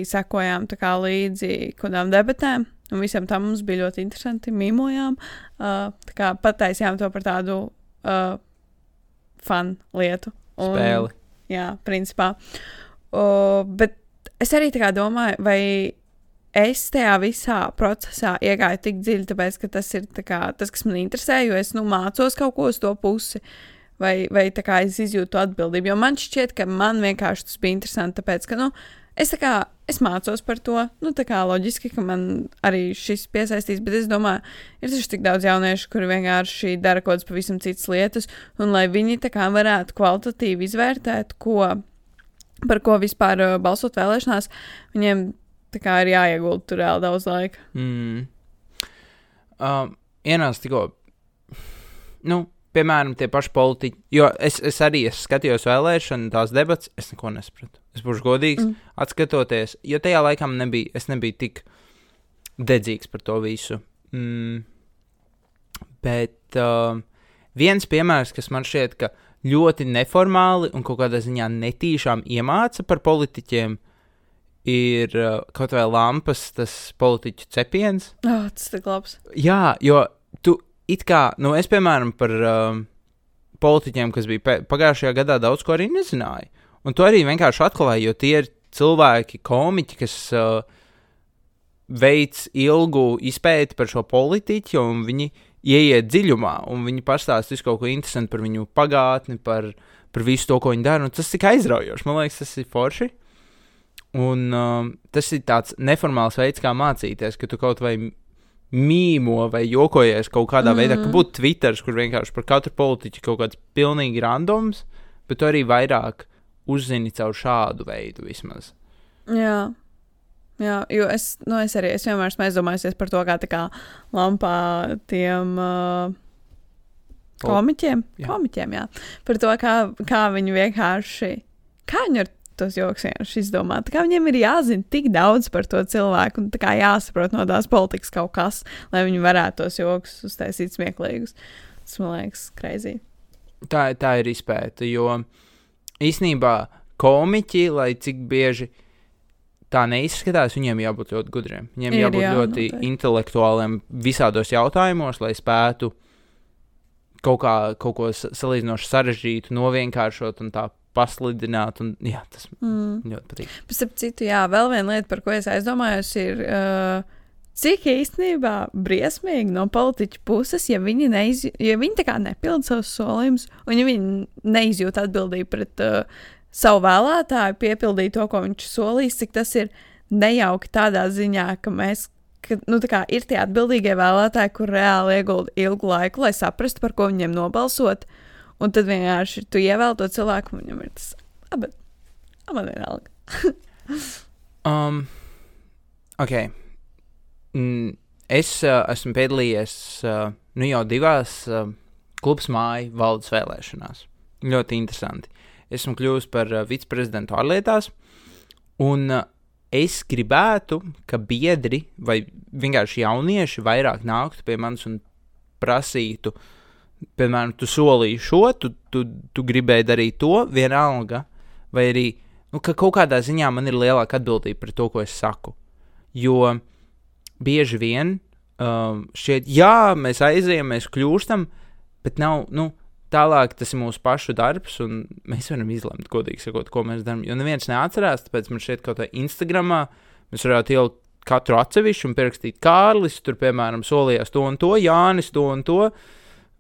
sekojām līdzi kādām debatēm. Un visam tam mums bija ļoti interesanti. Mīmojām, uh, kā pataisījām to par tādu uh, fanu lietu. Un, Spēli. Jā, principā. O, bet es arī domāju, vai es tajā visā procesā iegāju tik dziļi, tāpēc, ka tas ir kā, tas, kas man interesē, jo es nu, mācos kaut ko uz to pusi. Vai, vai kā es izjūtu atbildību. Jo man šķiet, ka man vienkārši tas bija interesanti, tāpēc, ka, nu, es tā kā, es mācos par to, nu, tā kā loģiski, ka man arī šis piesaistīs, bet es domāju, ir taču tik daudz jauniešu, kuri vienkārši dara kaut kādas pavisam citas lietas, un lai viņi tā kā varētu kvalitatīvi izvērtēt, ko, par ko vispār uh, balsot vēlēšanās, viņiem tā kā ir jāiegulda tur reāli daudz laika. Mm. Um, Ienāca tikko, nu, piemēram, tie paši politiķi. Jo es, es arī es skatījos vēlēšanu, tās debats, es neko nesapratu. Es būšu godīgs, Mm. atskatoties, jo tajā laikā nebija, es nebiju tik dedzīgs par to visu. Mm. Bet uh, viens piemērs, kas man šķiet, ka ļoti neformāli un kaut kādā ziņā netīšām iemāca par politiķiem, ir uh, kaut vai lampas, tas politiķu cepiens. Oh, tas ir labs. Jā, jo tu it kā, nu, es piemēram par um, politiķiem, kas bija pagājušajā gadā, daudz ko arī nezināju. Un to arī vienkārši atklāju, jo tie ir cilvēki, komiķi, kas uh, veic ilgu izpēti par šo politiķu, un viņi ieiet dziļumā, un viņi pastāsta visu kaut ko interesantu par viņu pagātni, par, par visu to, ko viņi dara. Tas ir tik aizraujoši. Man liekas, tas ir forši. Un um, tas ir tāds neformāls veids, kā mācīties, ka tu kaut vai mīmo vai jokojies kaut kādā mm. veidā, ka Mhm. būtu Twitter, kur vienkārši par katru politiķu kaut kāds pilnīgi randoms, bet tu arī vairāk uzzini caur šādu veidu vismaz. Jā. Jā, jo es, nu, es arī es vienmēr esmu aizdomājusies par to, kā tā kā lampā tiem uh, komiķiem, jā. komiķiem, jā, par to, kā, kā viņi vienkārši, kā viņi ar tos joks vienkārši izdomā. Tā kā viņiem ir jāzina tik daudz par to cilvēku, un tā kā jāsaprot no tās politikas kaut kas, lai viņi varētu tos joks uztaisīt smieklīgus. Tas man liekas, kreizī. Tā, tā ir izpēta, jo īsnībā komiķi, lai cik bieži tā neizskatās, viņiem jābūt ļoti gudriem. Viņiem Ir, jābūt jā, ļoti noteikti. intelektuāliem visādos jautājumos, lai spētu kaut, kā, kaut ko sa- salīdzinoši sarežģītu, novienkāršot un tā paslidināt. Un, jā, tas Mm. ļoti patīk. Starp citu, jā, vēl viena lieta, par ko es aizdomājos, ir, uh, cik īstenībā briesmīgi no politiķa puses, ja viņi, neiz, ja viņi tā kā nepilda savus solījumus, un ja viņi neizjūt atbildību pret uh, savu vēlētāju, piepildīt to, ko viņš solīs, cik tas ir nejauki tādā ziņā, ka mēs. Ka, nu, kā ir tie atbildīgie vēlētāji, kur reāli iegulda ilgu laiku, lai saprastu, par ko viņiem nobalsot. Un tad vienkārši tu ievēl to cilvēku, un viņam ir tas, ah, bet ah, man vienalga. Um, ok. Mm, es uh, esmu piedalījies uh, nu jau divās uh, klubs māju valdes vēlēšanās. Ļoti interesanti. Esmu kļuvis par uh, viceprezidentu ārlietās, un uh, es gribētu, ka biedri vai vienkārši jaunieši vairāk nāktu pie manis un prasītu, piemēram, tu solīji šo, tu, tu, tu gribēji darīt to, vienalga, vai arī nu, ka kaut kādā ziņā man ir lielāka atbildība par to, ko es saku. Jo bieži vien um, šķiet, jā, mēs aizējām, mēs kļūstam, bet nav, nu, tālāk tas ir mūsu pašu darbs, un mēs varam izlemt, godīgi sakot, ko mēs darām. Jo neviens neatcerās, tāpēc man šeit kaut kā Instagramā mēs varētu ielikt katru atsevišķu un pierakstīt Kārlis, tur, piemēram, solījās to un to, Jānis to un to,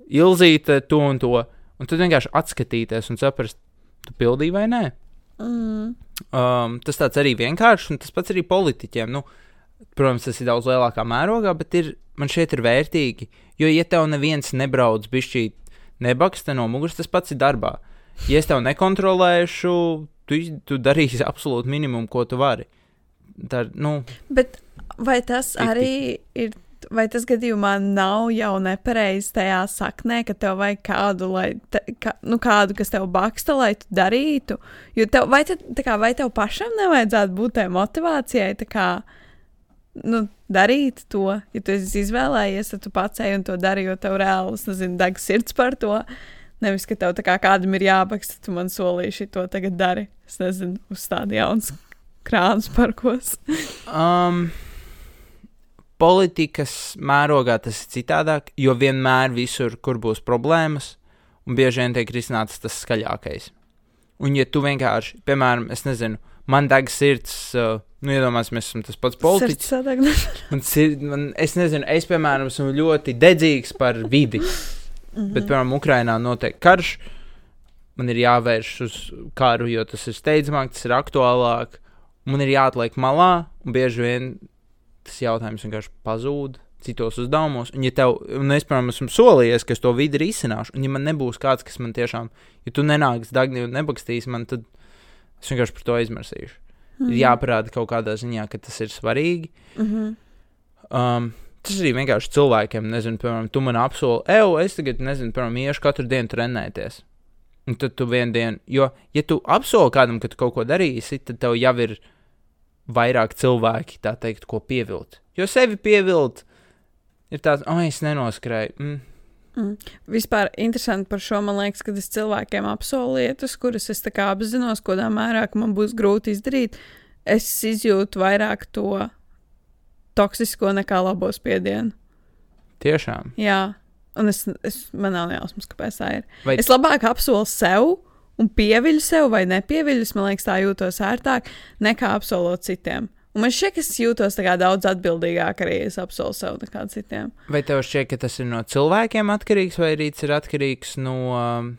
Ilzīte to un to. Un tad vienkārši atskatīties un saprast, tu pildīji vai nē. Mm. Um, tas tāds arī vienkāršs, un tas pats arī politiķiem. Nu, protams, tas ir daudz lielākā mērogā, bet ir, man šeit ir vērtīgi. Jo, ja tev neviens nebrauc bišķīt, nebaksta no muguras, tas pats ir darbā. Ja es tev nekontrolēšu, tu, tu darīsi absolūti minimumu, ko tu vari. Ir, nu, Bet vai tas arī ir? Vai tas gadījumā nav jau nepareizi tajā saknē, ka tev vajag kādu, lai, te, kā, nu, kādu, kas tev baksta, lai tu darītu? Jo tev, vai, te, kā, vai tev pašam nevajadzētu būt tai motivācijai, kā, nu, darīt to, ja tu izvēlējies, tad tu pats ej un to dari, jo tev reāli, es nezinu, deg sirds par to. Nevis, ka tev kā kādam ir jābaksta, tu man solīši to tagad dari. Es nezinu, uz tādu jaunu krānu parkos. um, politikas mērogā tas ir citādāk, jo vienmēr visur, kur būs problēmas, un bieži vien tiek risināts tas skaļākais. Un, ja tu vienkārši, piemēram, es nezinu, man deg sirds, uh, nu, iedomāsimies, tas pats politiķis. Man sir, man, es nezinu, es, piemēram, esmu ļoti dedzīgs par vidi. Mhm. Bet, piemēram, Ukrainā notiek karš. Man ir jāvērš uz karu, jo tas ir steidzamāk, tas ir aktuālāk. Man ir jāatliek malā, un bieži vien tas jautājums vienkārši pazūd citos uzdevumos. Un, ja tev, un es, piemēram, esmu solījies, ka es to vidi risināšu, un ja man nebūs kāds, kas man tiešām, ja tu nenāks dagni un nebakstīs man, tad es vienkārši par to aizmirsīšu. Mhm. Ir jāparāda kaut kādā ziņā, ka tas ir svarīgi. Mhm. Um, tas arī vienkārši cilvēkiem, nezinu, piemēram, tu man apsoli, ej, es tagad, nezinu, piemēram, iešu katru dienu trenēties. Un tad tu vienu dienu, jo, ja tu apsoli kādam, ka tu kaut ko darīsi, tad tev jau ir vairāk cilvēki, tā teikt, ko pievilt. Jo sevi pievilt ir tāds, oh, es nenoskrēju. Mm. Mm. Vispār interesanti par šo man liekas, kad es cilvēkiem apsolu lietas, kuras es apzinos, kādā mērā man būs grūti izdarīt. Es izjūtu vairāk to toksisko nekā labo spiedienu. Tiešām. Jā, un es, es man nav jausmas, kāpēc tā ir. Vai Es labāk apsolu sev un pieviļu sev vai nepieviļu. Es, Man liekas, tā jūtos ērtāk nekā apsolot citiem. Un man šķiet, ka es jūtos daudz atbildīgāk arī, es apsolu sev nekā citiem. Vai tev šķiet, ka tas ir no cilvēkiem atkarīgs, vai arī tas ir atkarīgs no, um,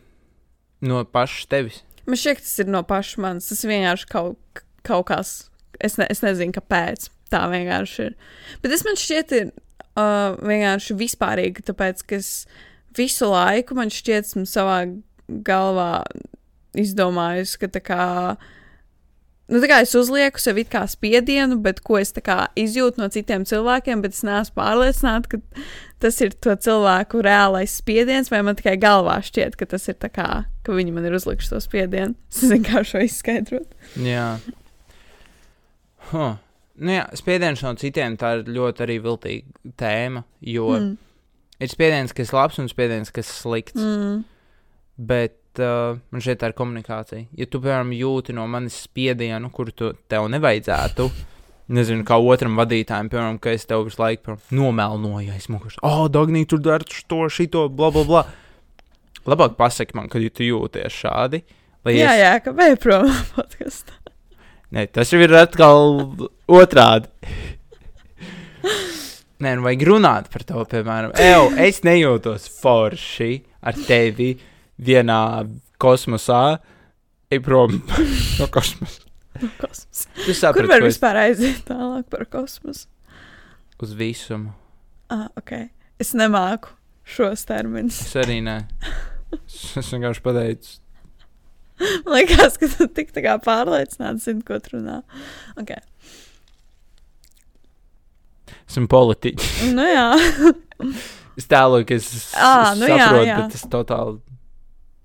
no pašas tevis? Man šķiet, tas ir no paša manis. Tas vienkārši kaut, kaut kas. Es, ne, es nezinu, kāpēc tā vienkārši ir. Bet tas man šķiet, ir uh, vienkārši vispārīgi, tāpēc, ka es visu laiku man šķiet, esmu savā galvā izdomājusi, ka tā kā. Nu, tā kā es uzlieku sev it kā spiedienu, bet ko es kā izjūtu no citiem cilvēkiem, bet es neesmu pārliecināta, ka tas ir to cilvēku reālais spiediens, vai man tikai galvā šķiet, ka tas ir tā kā, ka viņi man ir uzlikuši to spiedienu. Es kā šo izskaidrot. Jā. Huh. Nu jā, spiediens no citiem tā ir ļoti arī viltīga tēma, jo. Mm. ir spiediens, kas ir labs un spiediens, kas ir slikts. Mm. Bet uh, man šeit tā ir komunikācija. Ja tu, piemēram, jūti no manis spiedienu, kur tu tev nevajadzētu, nezinu, kā otram vadītājam, piemēram, ka es tev visu laiku nomelnoju, ja es moku, oh, Dagnī, tur dari to, šito, bla, bla, bla. Labāk pasaki man, kad tu jūties šādi, Jā, es, jā, ka vēl prom no podkāstā. Ne, tas jau ir atkal otrādi. Nē, nu vajag runāt par to, piemēram, Eju, es nejūtos forši ar tevi vienā kosmosā. Ej prom no kosmosa. Kosmos. Tu Kur var es vispār aiziet tālāk par kosmosu? uz visumu. Ah, ok. Es nemāku šos terminus. Es arī nē. Es, es vienkārši pateicu, Man liekas, ka tu tik tā kā pārliecināts, zini, ko tu runā. Okay. esmu politiķis. Nu jā, Es tēloju, ka es Ā, nu jā, saprotu, jā. bet tas totāli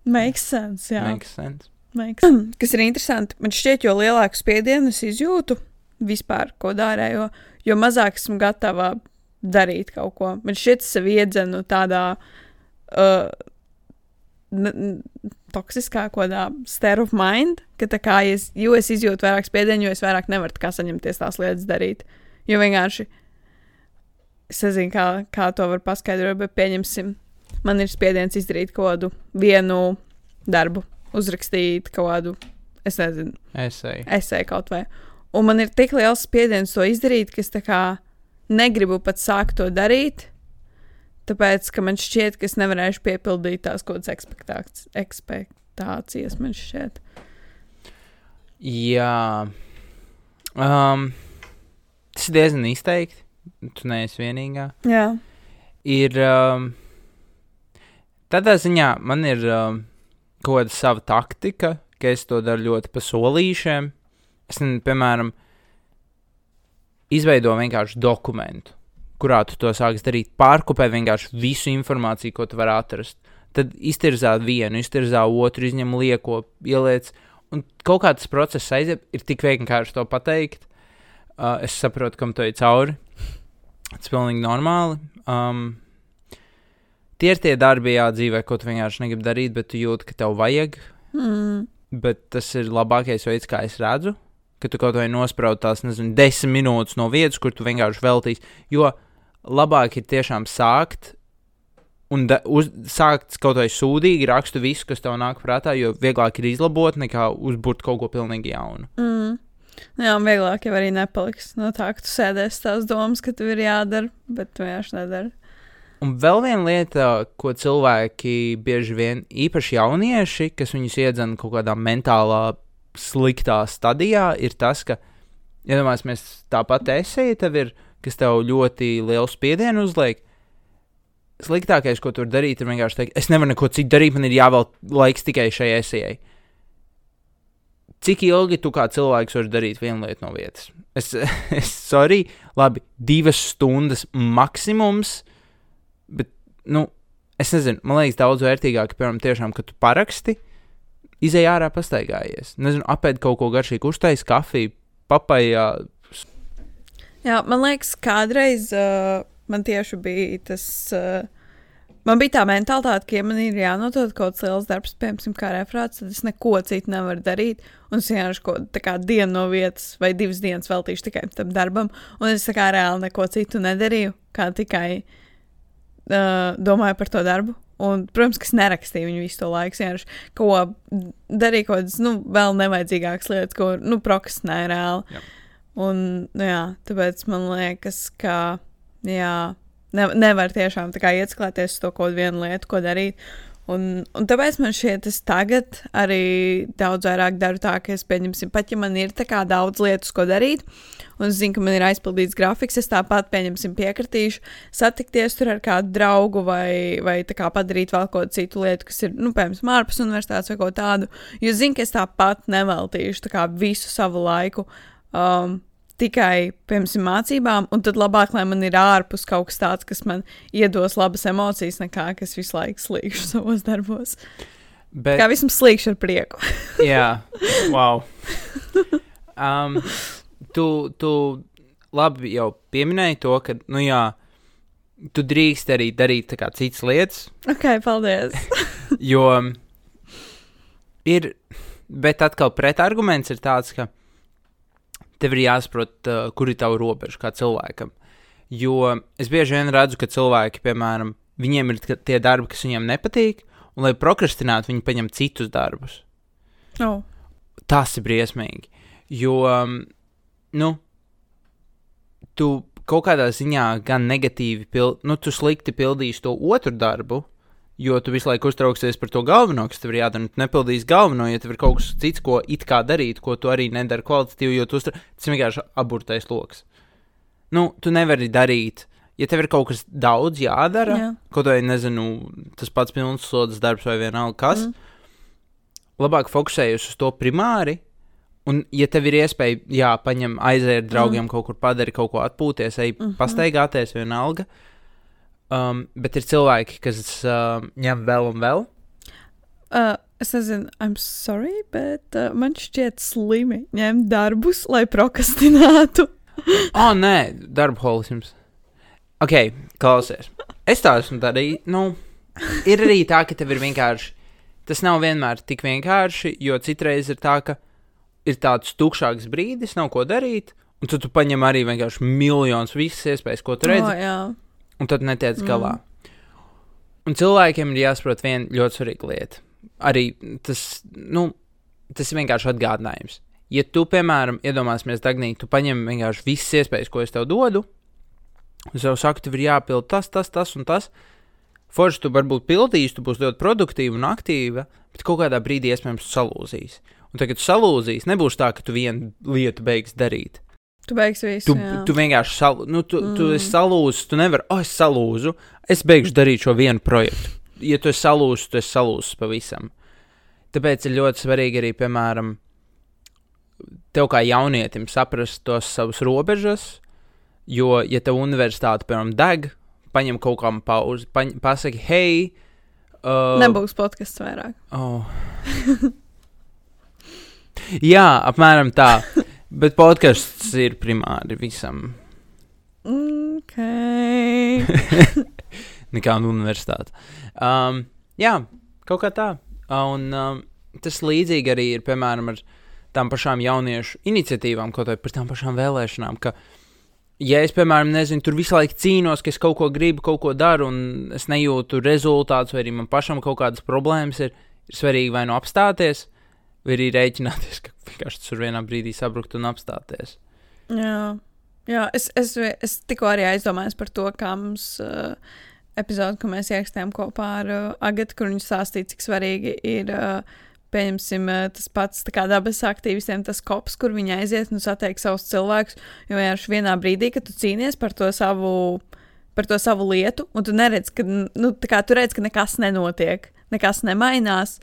makes sense. Jā. makes sense. Makes. Kas ir interesanti, man šķiet, jo lielāku spiedienu es izjūtu vispār, ko dārēju, jo mazāk esmu gatava darīt kaut ko. Man šķiet, es sev iedzenu tādā uh, toksiskā, kādā state of mind, ka tā kā es, jo es izjūtu vairāk spiedienu, jo es vairāk nevaru tā kā saņemties tās lietas darīt. Jo vienkārši es nezinu, kā, kā to var paskaidrot, bet pieņemsim, man ir spiediens izdarīt kaut kādu vienu darbu, uzrakstīt kaut kādu, es nezinu, Esēju. esēju kaut vai. Un man ir tik liels spiediens to izdarīt, ka es negribu pat sākt to darīt. Tāpēc, ka man šķiet, ka es nevarēšu piepildīt tās kaut kādas ekspektācijas, ekspektācijas man šķiet. Jā. Um, tas ir diezgan izteikti. Tu neesi vienīgā. Jā, Ir. Um, tādā ziņā man ir um, kaut kāda sava taktika, ka es to daru ļoti pa solīšiem. Es, piemēram, izveidoju vienkārši dokumentu, kurā tu to sāksi darīt. Pārkopē vienkārši visu informāciju, ko tu vari atrast. Tad iztirzā vienu, iztirzā otru, izņem lieko, ieliec. Un kaut kā tas process aiziet, ir tik vienkārši to pateikt. Uh, es saprotu, kam to ir cauri. Tas ir pilnīgi normāli. Um, tie ir tie darbi, jā, dzīvē, ko tu vienkārši negribi darīt, bet tu jūti, ka tev vajag. mm. Bet tas ir labākais veids, kā es redzu, ka tu kaut vai nospraudi tās, nezinu, desmit minūtes no vietas, kur tu vienkārši veltīsi. Jo labāk ir tiešām sākt. Un da, uz, sākt kaut vai sūdīgi rakstu visu, kas tev nāk prātā, jo vieglāk ir izlabot nekā uzbūvēt kaut ko pilnīgi jaunu. Mm. Jā, un vieglāk jau arī nepaliks no tā, ka tu sēdēsi tās domas, ka tev ir jādara, bet tu vienkārši nedari. Un vēl viena lieta, ko cilvēki bieži vien, īpaši jaunieši, kas viņus iedzen kaut kādā mentālā sliktā stadijā, ir tas, ka, iedomājieties, tāpat esēja tev ir, kas tev ļoti lielu spiedienu uzliek. Sliktākais, ko tur darīt, ir vienkārši teikt, es nevaru neko citu darīt, man ir jāvēl laiks tikai šai esējai. Cik ilgi tu kā cilvēks vari darīt vienu lietu no vietas? Es, es sorry, labi, divas stundas maksimums, bet, nu, es nezinu, man liekas, daudz vērtīgāk, piemēram, tiešām, ka tu paraksti, izēj ārā pastaigājies. Nezinu, apēd kaut ko garšīgu, uztais kafiju, papajā. Jā, man liekas, kādreiz uh, man tieši bija tas. Uh, man bija tā mentalitāte, ka, ja man ir jānodod kaut kāds liels darbs, piemēram, kā referāts, tad es neko citu nevaru darīt. Un es vienkārši kaut kā, dienu no vietas vai divas dienas veltīšu tikai tam darbam. Un es kā reāli neko citu nedarīju, kā tikai uh, domāju par to darbu. Un, protams, ka es nerakstīju viņu visu to laiku. Vienkārši ko darīju, kaut kādas nu, vēl nevajadzīgākas lietas, ko nu, prokrastinēju reāli. Jā. Un, nu, jā, tāpēc man liekas, ka jā, ne, nevar tiešām iesklēties uz to kaut vienu lietu, ko darīt. Un, un tāpēc man šķiet, es tagad arī daudz vairāk daru tā, ka es pieņemsim, pat ja man ir tā kā daudz lietas, ko darīt, un es zinu, ka man ir aizpildīts grafiks, es tāpat pieņemsim piekritīšu, satikties tur ar kādu draugu vai, vai tā kā padarīt vēl kaut kādu citu lietu, kas ir, nu, piemēram, ārpus universitātes vai kaut tādu, jo zinu, ka es tāpat neveltīšu tā kā visu savu laiku. Um, tikai, piemēram, mācībām, un tad labāk, lai man ir ārpus kaut kas tāds, kas man iedos labas emocijas, nekā kas visu laiku slīgšu savos darbos. Bet, Kā visam slīgšu ar prieku. jā, wow. Um, tu, tu labi jau pieminēji to, ka, nu jā, tu drīkst arī darīt kā citas lietas, ok, paldies. jo ir, bet atkal pretarguments ir tāds, ka tev ir jāsaprot, uh, kur ir tava robeža kā cilvēkam. Jo es bieži vien redzu, ka cilvēki, piemēram, viņiem ir tie darbi, kas viņiem nepatīk, un lai prokrastinātu, viņi paņem citus darbus. Oh. Tas ir briesmīgi. Jo, um, nu, tu kaut kādā ziņā gan negatīvi, pild, nu, tu slikti pildīsi to otru darbu, jo tu visu laiku uztrauksies par to galveno, kas tev ir jādara. Tu nepildīsi galveno, ja tev ir kaut kas cits, ko it kā darīt, ko tu arī nedari kvalitatīvi, jo tu uztra... tas ir vienkārši aburtais lokus. Nu, tu nevari darīt. Ja tev ir kaut kas daudz jādara, Jā. kaut vai nezinu, tas pats pilns slodzes darbs vai vienalga kas, Mm. labāk fokusējies uz to primāri. Un, ja tev ir iespēja, jā, paņem, aiziet ar draugiem, mm. kaut kur padari, kaut ko atpūties, ej, mm. -hmm. pastaigāties, vienalga. Um, bet ir cilvēki, kas uh, ņem vēl un vēl. Uh, es nezinu, I'm sorry, bet uh, man šķiet slimi ņemt darbus, lai prokrastinātu. O, oh, nē, darba holisms. Ok, klausies. Es tā esmu darījis. Nu, ir arī tā, ka tev ir vienkārši. Tas nav vienmēr tik vienkārši, jo citreiz ir tā, ka ir tāds tukšāks brīdis, nav ko darīt. Un tad tu paņem arī vienkārši miljonus visas iespējas, ko tu redzi. Oh, jā. Un tad netiec galā. Un cilvēkiem ir jāsaprot viena ļoti svarīga lieta. Arī tas, nu, tas ir vienkārši atgādinājums. Ja tu, piemēram, iedomāsimies, Dagnī, tu paņem vienkārši visas iespējas, ko es tev dodu, un tev saku, tev ir jāpild tas, tas, tas un tas. Forši tu varbūt pildīsi, tu būsi ļoti produktīva un aktīva, bet kaut kādā brīdī iespējams salūzīs. Un tagad tu salūzīs, nebūs tā, ka tu vienu lietu beigsi darīt. Tu beigsi visu. Tu, jā. tu vienkārši sal, nu, tu, mm. tu esi salūzis, tu nevari, oh, es salūzu, es beigšu darīt šo vienu projektu. Ja tu esi salūzis, tu esi salūzis pavisam. Tāpēc ir ļoti svarīgi arī, piemēram, tev kā jaunietim saprast tos savus robežas, jo, ja tev universitāte, piemēram, deg, paņem kaut kam pauzi, paņ, pasaki, hei, uh, Nebūs podkāsts vairāk. Oh. Jā, apmēram tā. Bet podkāsts ir primāri visam. Ok. Nekāda universitāte. Um, jā, kaut kā tā. Un um, tas līdzīgi arī ir, piemēram, ar tām pašām jauniešu iniciatīvām, kaut vai par tām pašām vēlēšanām. Ka, ja es, piemēram, nezinu, tur visu laiku cīnos, ka es kaut ko gribu, kaut ko daru, un es nejūtu rezultātus, vai arī man pašam kaut kādas problēmas ir, ir svarīgi vai nu apstāties, vai arī rēķināties, ka vienkārši var vienā brīdī sabrukt un apstāties. Jā, Jā es, es, es tikko arī aizdomājos par to, kā mums uh, epizode, ko mēs ierakstījām kopā ar uh, Agatu, kur viņš stāstīja, cik svarīgi ir. Uh, Pieņemsim, uh, tas pats dabas aktīvistiem, tas kops, kur viņi aiziet un satiek savus cilvēkus. Jo vienkārši vienā brīdī, kad tu cīnies par to savu, par to savu lietu, un tu neredz, ka, nu, kā tu redz, ka nekas nenotiek, nekas nemainās,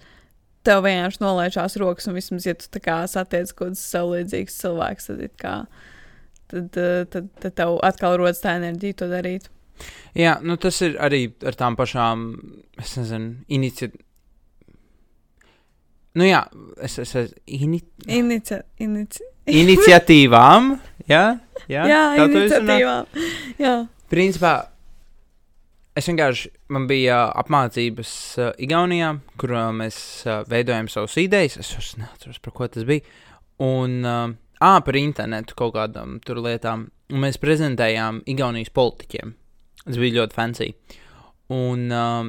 tev vienkārši nolaižās rokas, un vismaz, ja tu tā kā satiec kaut kādus sev līdzīgus cilvēkus, tad, kā, tad, eh, tad, tad tev atkal rodas tā enerģija to darīt. Jā, nu tas ir arī ar tām pašām, es nezinu, iniciatīvām. Nu jā, es esmu ini Inicia, inici... iniciatīvām. Jā, jā, jā, tā tu izrunā? iniciatīvā. Jā, Principā es vienkārši, man bija uh, apmācības uh, Igaunijā, kur uh, mēs uh, veidojam savus idejas. Es vairs neatceros, par ko tas bija. Un, uh, ā, par internetu kaut kādām tur lietām. Un mēs prezentējām Igaunijas politiķiem. Tas bija ļoti fancy. Un uh,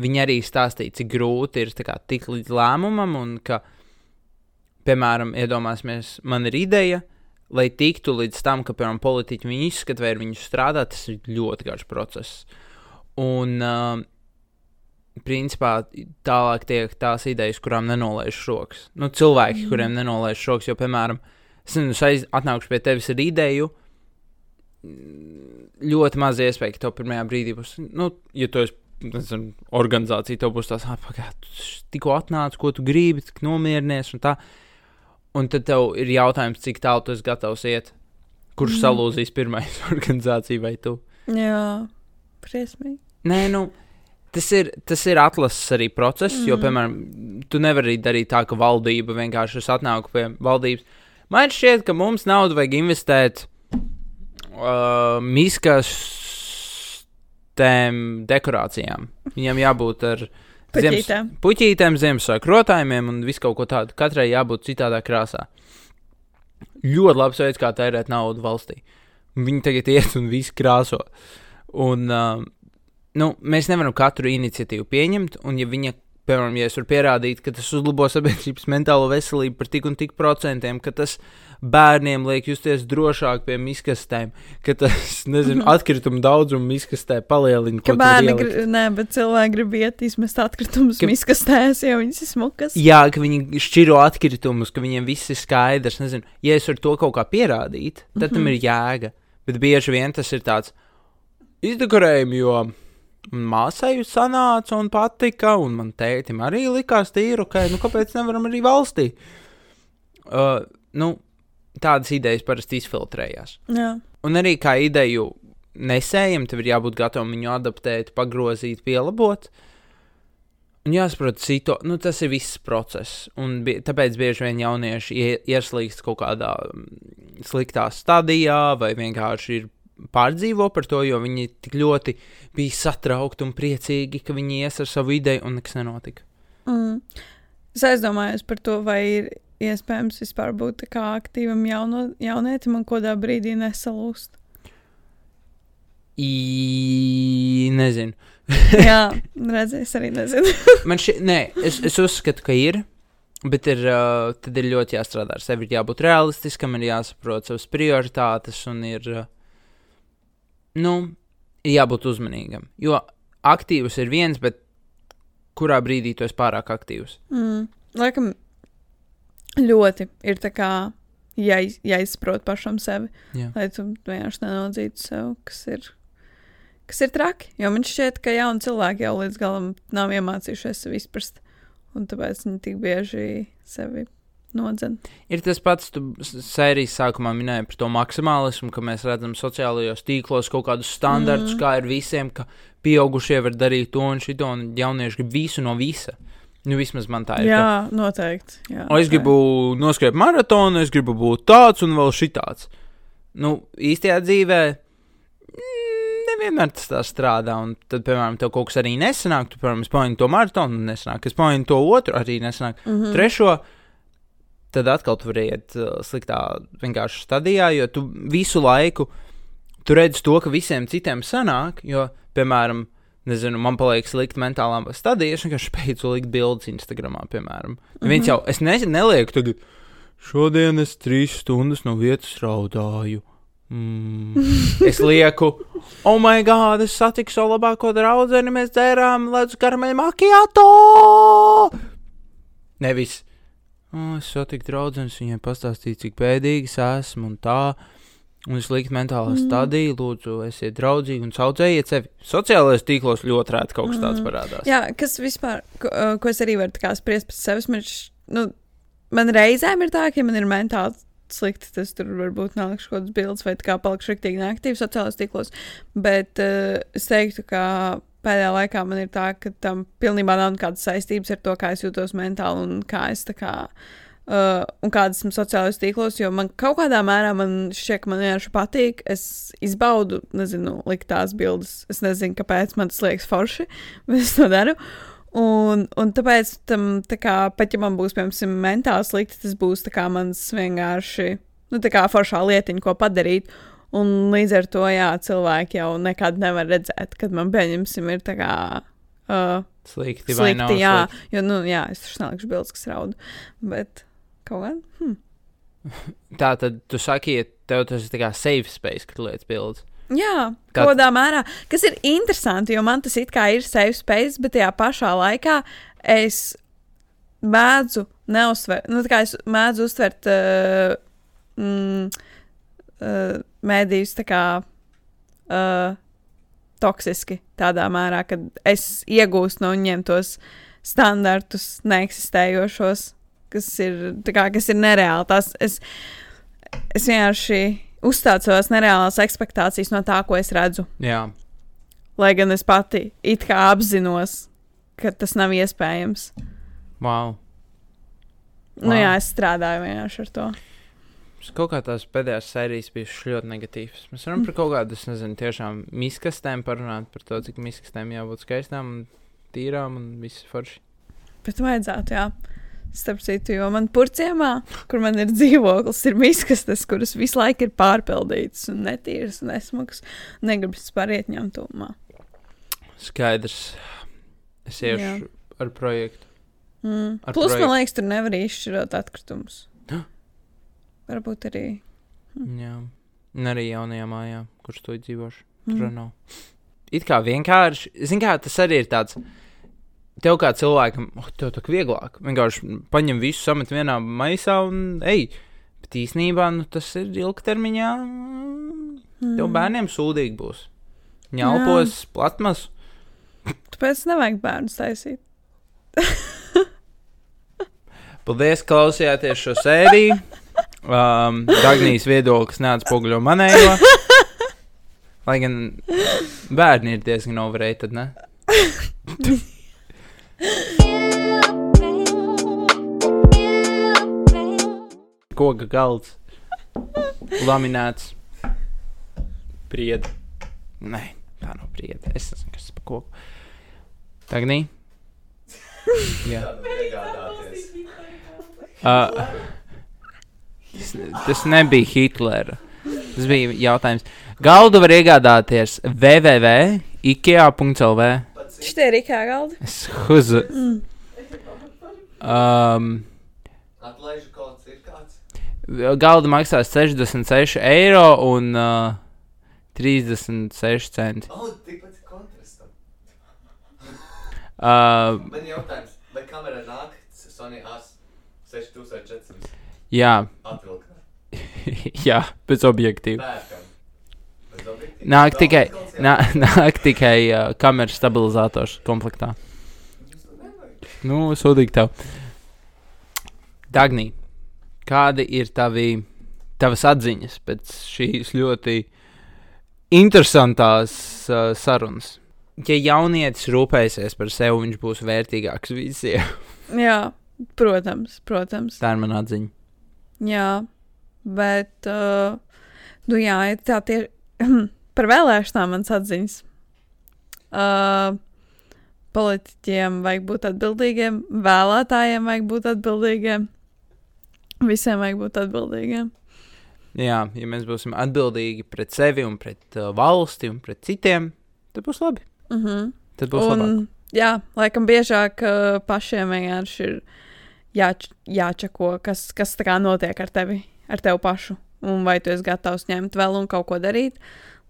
viņi arī stāstīja, cik grūti ir kā, tikt līdz lēmumam, un ka, piemēram, iedomāsimies, man ir ideja, lai tiktu līdz tam, ka, piemēram, politiķi viņu izskata, vai ar viņu strādā, tas ir ļoti garš process. Un, uh, principā, tālāk tiek tās idejas, kurām nenolaiž rokas. Nu, cilvēki, mm. kuriem nenolaiž rokas, jo, piemēram, es nezinu, aiz- atnākšu pie tevis ar ideju. Ļoti maz iespēja, ka tev pirmajā brīdī būs, nu, ja tu esi nezinu, organizācija, tev būs tās, ah, tikko atnāc, ko tu gribi, tik nomierinies un tā. Un tad tev ir jautājums, cik tālu tu esi gatavs iet. Kurš mm. salūzīs pirmais organizācija vai tu? jā, briesmīgi. Nē, nu, tas ir, tas ir atlases arī process, mm. jo, Mhm. piemēram, tu nevari darīt tā, ka valdība vienkārši es atnāku pie valdības. Man šķiet, ka mums naudu vajag investēt uh, miskastēm dekorācijām. Viņam jābūt ar Puķītēm. puķītēm, Ziemassvētku rotājumiem un visu kaut ko tādu. Katrai jābūt citādā krāsā. Ļoti labs veids, kā tērēt naudu valstī. Viņi tagad iet un visu krāso. Un, uh, nu, mēs nevaram katru iniciatīvu pieņemt, un ja viņa piemēram, ja es varu pierādīt, ka tas uzlabo sabiedrības mentālo veselību par tik un tik procentiem, ka tas bērniem liek justies drošāk pie miskastēm, ka tas, nezinu, atkritumu daudzumu miskastē palielina. Ka bērni, grib, nē, bet cilvēki grib iet izmest atkritumus Ka- miskastēs, jo viņas ir smukas. Jā, ka viņi šķiro atkritumus, ka viņiem viss ir skaidrs. Nezinu, ja es varu to kaut kā pierādīt, tad mm -hmm. tam ir jēga. Bet bieži vien tas ir tāds izdekorējums, jo māsai sanāca un patika, un man tētim arī likās tīri, ok, nu kāpēc nevaram arī valstī? Uh, nu, tādas idejas parasti izfiltrējās. Jā. Un arī kā ideju nesējam, tev ir jābūt gatavam viņu adaptēt, pagrozīt, pielabot. Un jāsaprot, situ... nu, tas ir viss process. Un bie... tāpēc bieži vien jaunieši ie... ieslīgst kaut kādā mm, sliktā stadijā, vai vienkārši ir pārdzīvo par to, jo viņi tik ļoti bija satraukti un priecīgi, ka viņi ies ar savu ideju un nekas nenotika. Mm. Es aizdomājos par to, vai ir iespējams vispār būt aktīvam jauno, jaunietim un kādā brīdī nesalūst. I... Nezinu. Jā, redziet, es arī nezinu. Man šī, nē, es, es uzskatu, ka ir. Bet ir, uh, tad ir ļoti jāstrādā ar sevi. Ir jābūt realistiskam, ir jāsaprot savas prioritātes un ir. Uh, nu, ir jābūt uzmanīgam. Jo aktīvs ir viens, bet kurā brīdī tu esi pārāk aktīvs? Mm. Laikam, ļoti ir tā kā jāiz, jāizprot pašam sevi, Jā. lai tu vienkārši nenodzītu sev, kas ir. Kas ir traki, jo man šķiet, ka jauni cilvēki jau līdz galam nav iemācījušies sevi izprast, un tāpēc viņi tik bieži sevi nodzen. Ir tas pats, tu sērijas sākumā minēji par to maksimālismu, ka mēs redzam sociālajos tīklos kaut kādus standartus, Mm. kā ir visiem, ka pieaugušie var darīt to un šito, un jaunieši grib visu no visa. Nu, vismaz man tā ir. Jā, ka- noteikti. Jā, O, es gribu noskriet maratonu, es gribu būt tāds un vēl šitāds. Nu, īstajā dzīvē mm, nevienmēr tas tā strādā. Un tad, piemēram, tev kaut kas arī nesanāk. Tu, piemēram, es pamēģinu to maratonu, nesanāk. Es pamēģinu to otru, arī nesanāk. Mm. Trešo, tad atkal tu vari iet uh, sliktā vienkārši stadijā, jo tu visu laiku tu redzi to, ka visiem citiem sanāk. Jo, piemēram, nezinu, man paliek slikti mentālā stadijā, es vienkārši beidzu likt bildes Instagramā, piemēram. Mm -hmm. Viens jau, es ne, nelieku tagad, šodien es trīs stundas no vietas raudāju. Mm. es lieku, oh, my God, es satiku savu labāko draugu, mēs dzērām ledus karameļu makiato! Nevis, es satiku draugu, viņai pastāstīju, cik pēdīgs esmu un tā. Un es liku mentālā mm. stadijā, lūdzu, esiet draudzīgi un saucējiet sevi. Sociālajos tīklos ļoti rēti kaut kas tāds parādās. Jā, kas vispār, ko, uh, ko es arī varu spriest par sevi, man, nu, man reizēm ir tā, ka ja man ir mentāli slikti, tas tur varbūt nelikšu kaut kādas bildes vai tā kā palikšu riktīgi neaktīvi sociālajos tīklos, bet uh, es teiktu, ka pēdējā laikā man ir tā, ka tam pilnībā nav nekādas saistības ar to, kā es jūtos mentāli un kā es tā kā. Uh, un kādas esmu sociālajos tīklos, jo man kaut kādā mērā man šķiet, ka man vienkārši patīk. Es izbaudu, nezinu, likt tās bildes. Es nezinu, kāpēc man tas liekas forši, bet es to daru. Un, un tāpēc, tam, tā kā, pat ja man būs, piemēram, mentāli slikti, tas būs kā mans vienkārši, nu, tā kā foršā lietiņa, ko padarīt. Un līdz ar to, jā, cilvēki jau nekad nevar redzēt, kad man, pieņemsim, ir tā kā. Uh, Slikti, vai nav slikti, jā, slikti? jo, nu, jā, es tur nelikšu bildes, kas raud. Bet kaut kā. Hmm. Tā tad tu saki, ja tev tas ir kā safe space, kad lietas bildes. Jā, kaut kādā mērā, kas ir interesanti, jo man tas it kā ir safe space, bet tajā pašā laikā es mēdzu neuztvert, nu, tā kā es mēdzu uztvert uh, mm, uh, mēdījus tā kā uh, toksiski tādā mērā, ka es iegūstu no viņiem tos standartus neeksistējošos, kas ir, kā, kas ir nereāli. Tas, es, es vienkārši uzstādu savas nereālās expectācijas no tā, ko es redzu. Jā, Lai gan es pati it kā apzinos, ka tas nav iespējams. wow. Nu, Wow. jā, es strādāju vienkārši ar to. Kaut kā tās pēdējās sērijas bija ļoti negatīvas. Mēs varam par kaut kādu, es nezinu, tiešām miskastēm parunāt par to, cik miskastēm jābūt skaistām un tīrām un viss forši. Bet vajadzētu, jā. Starp citu, jo man purciemā, kur man ir dzīvoklis, ir miskastes, kuras visu laiku ir pārpildītas un netīras un nesmukas. Negribas vispār iet ņemt tūmā. Skaidrs. Es iešu Jā. ar projektu. Mm. Ar Plus, projektu. man liekas, tur nevar izšķirot atkritumus. Varbūt arī. Jā. Un arī jaunajā mājā, kurš to dzīvošu. Tur Mm. nav. It kā vienkārši, zin kā tas arī ir tāds. Tev kā cilvēkam, oh, tev tā vieglāk. Vienkārši paņem visu, samet vienā maisā un ej. Bet īsnībā nu, tas ir ilgtermiņā. mm, Tev bērniem sūdīgi būs. Ņelpos, platmas. Tāpēc nevajag bērnu taisīt. Paldies, ka klausījāties šo sēriju. Um, Dagnijas viedoklis neatspoguļo manējo. Lai gan bērni ir diezgan overrated, ne? Koka galds, laminēts, prieda. Nē, tā nav prieda. Es nezinu, kas tas par koku. Dagnī? Jā. Uh, tas, tas nebija Hitlera. Tas bija jautājums. Galdu var iegādāties www.ikea.lv. Šitie ir ikā galdi. Es huzu. Um, Atlaižu kods ir kāds. galda maksās 66 eiro un uh, 36 centi. Oh, tikpat kontrastam. Uh, Man jautājums, vai kamera nāk Sony AS 6400 jā, jā, bez objektīva. Pērkam. Bez objektīva? Nāk tikai, nā, nāk tikai uh, kameras stabilizators komplektā. Nu, sūdīgi tev. Dagnī, kādi ir tavi, tavas atziņas pēc šīs ļoti interesantās uh, sarunas? Ja jaunietis rūpēsies par sevi, viņš būs vērtīgāks visiem. Jā, protams, protams. Tā ir mana atziņa. Jā, bet, uh, nu jā, tā tie par vēlēšanām mans atziņas. Uh, politiķiem vajag būt atbildīgiem, vēlētājiem vajag būt atbildīgiem, visiem vajag būt atbildīgiem. Jā, ja mēs būsim atbildīgi pret sevi un pret uh, valsti un pret citiem, tad būs labi. Uh -huh. Tad būs un... labāk. Jā, laikam biežāk uh, pašiem vienkārši ir jāč jāčako, kas, kas tā kā notiek ar tevi, ar tevi pašu. Un vai tu esi gatavs ņemt vēl un kaut ko darīt,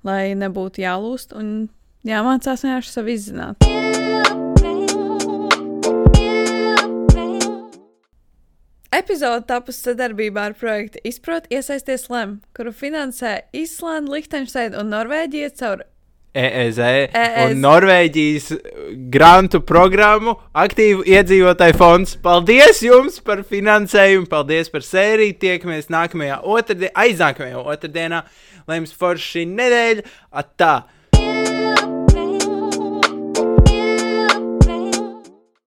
lai nebūtu jālūst un jāmācās vienkārši sevi izzināt. Epizode tapusi sadarbībā ar projektu Izprot, iesaisties LEM, kuru finansē Islanda, Liechtensteina un Norvēģija caur EEZ EEZ. un Norvēģijas grantu programmu aktīvu iedzīvotāju fonds. Paldies jums par finansējumu, paldies par sēriju. Tiekamies nākamajā otrdienā, aiznākamajā otrdienā, lai jums forši šī nedēļa. Atā!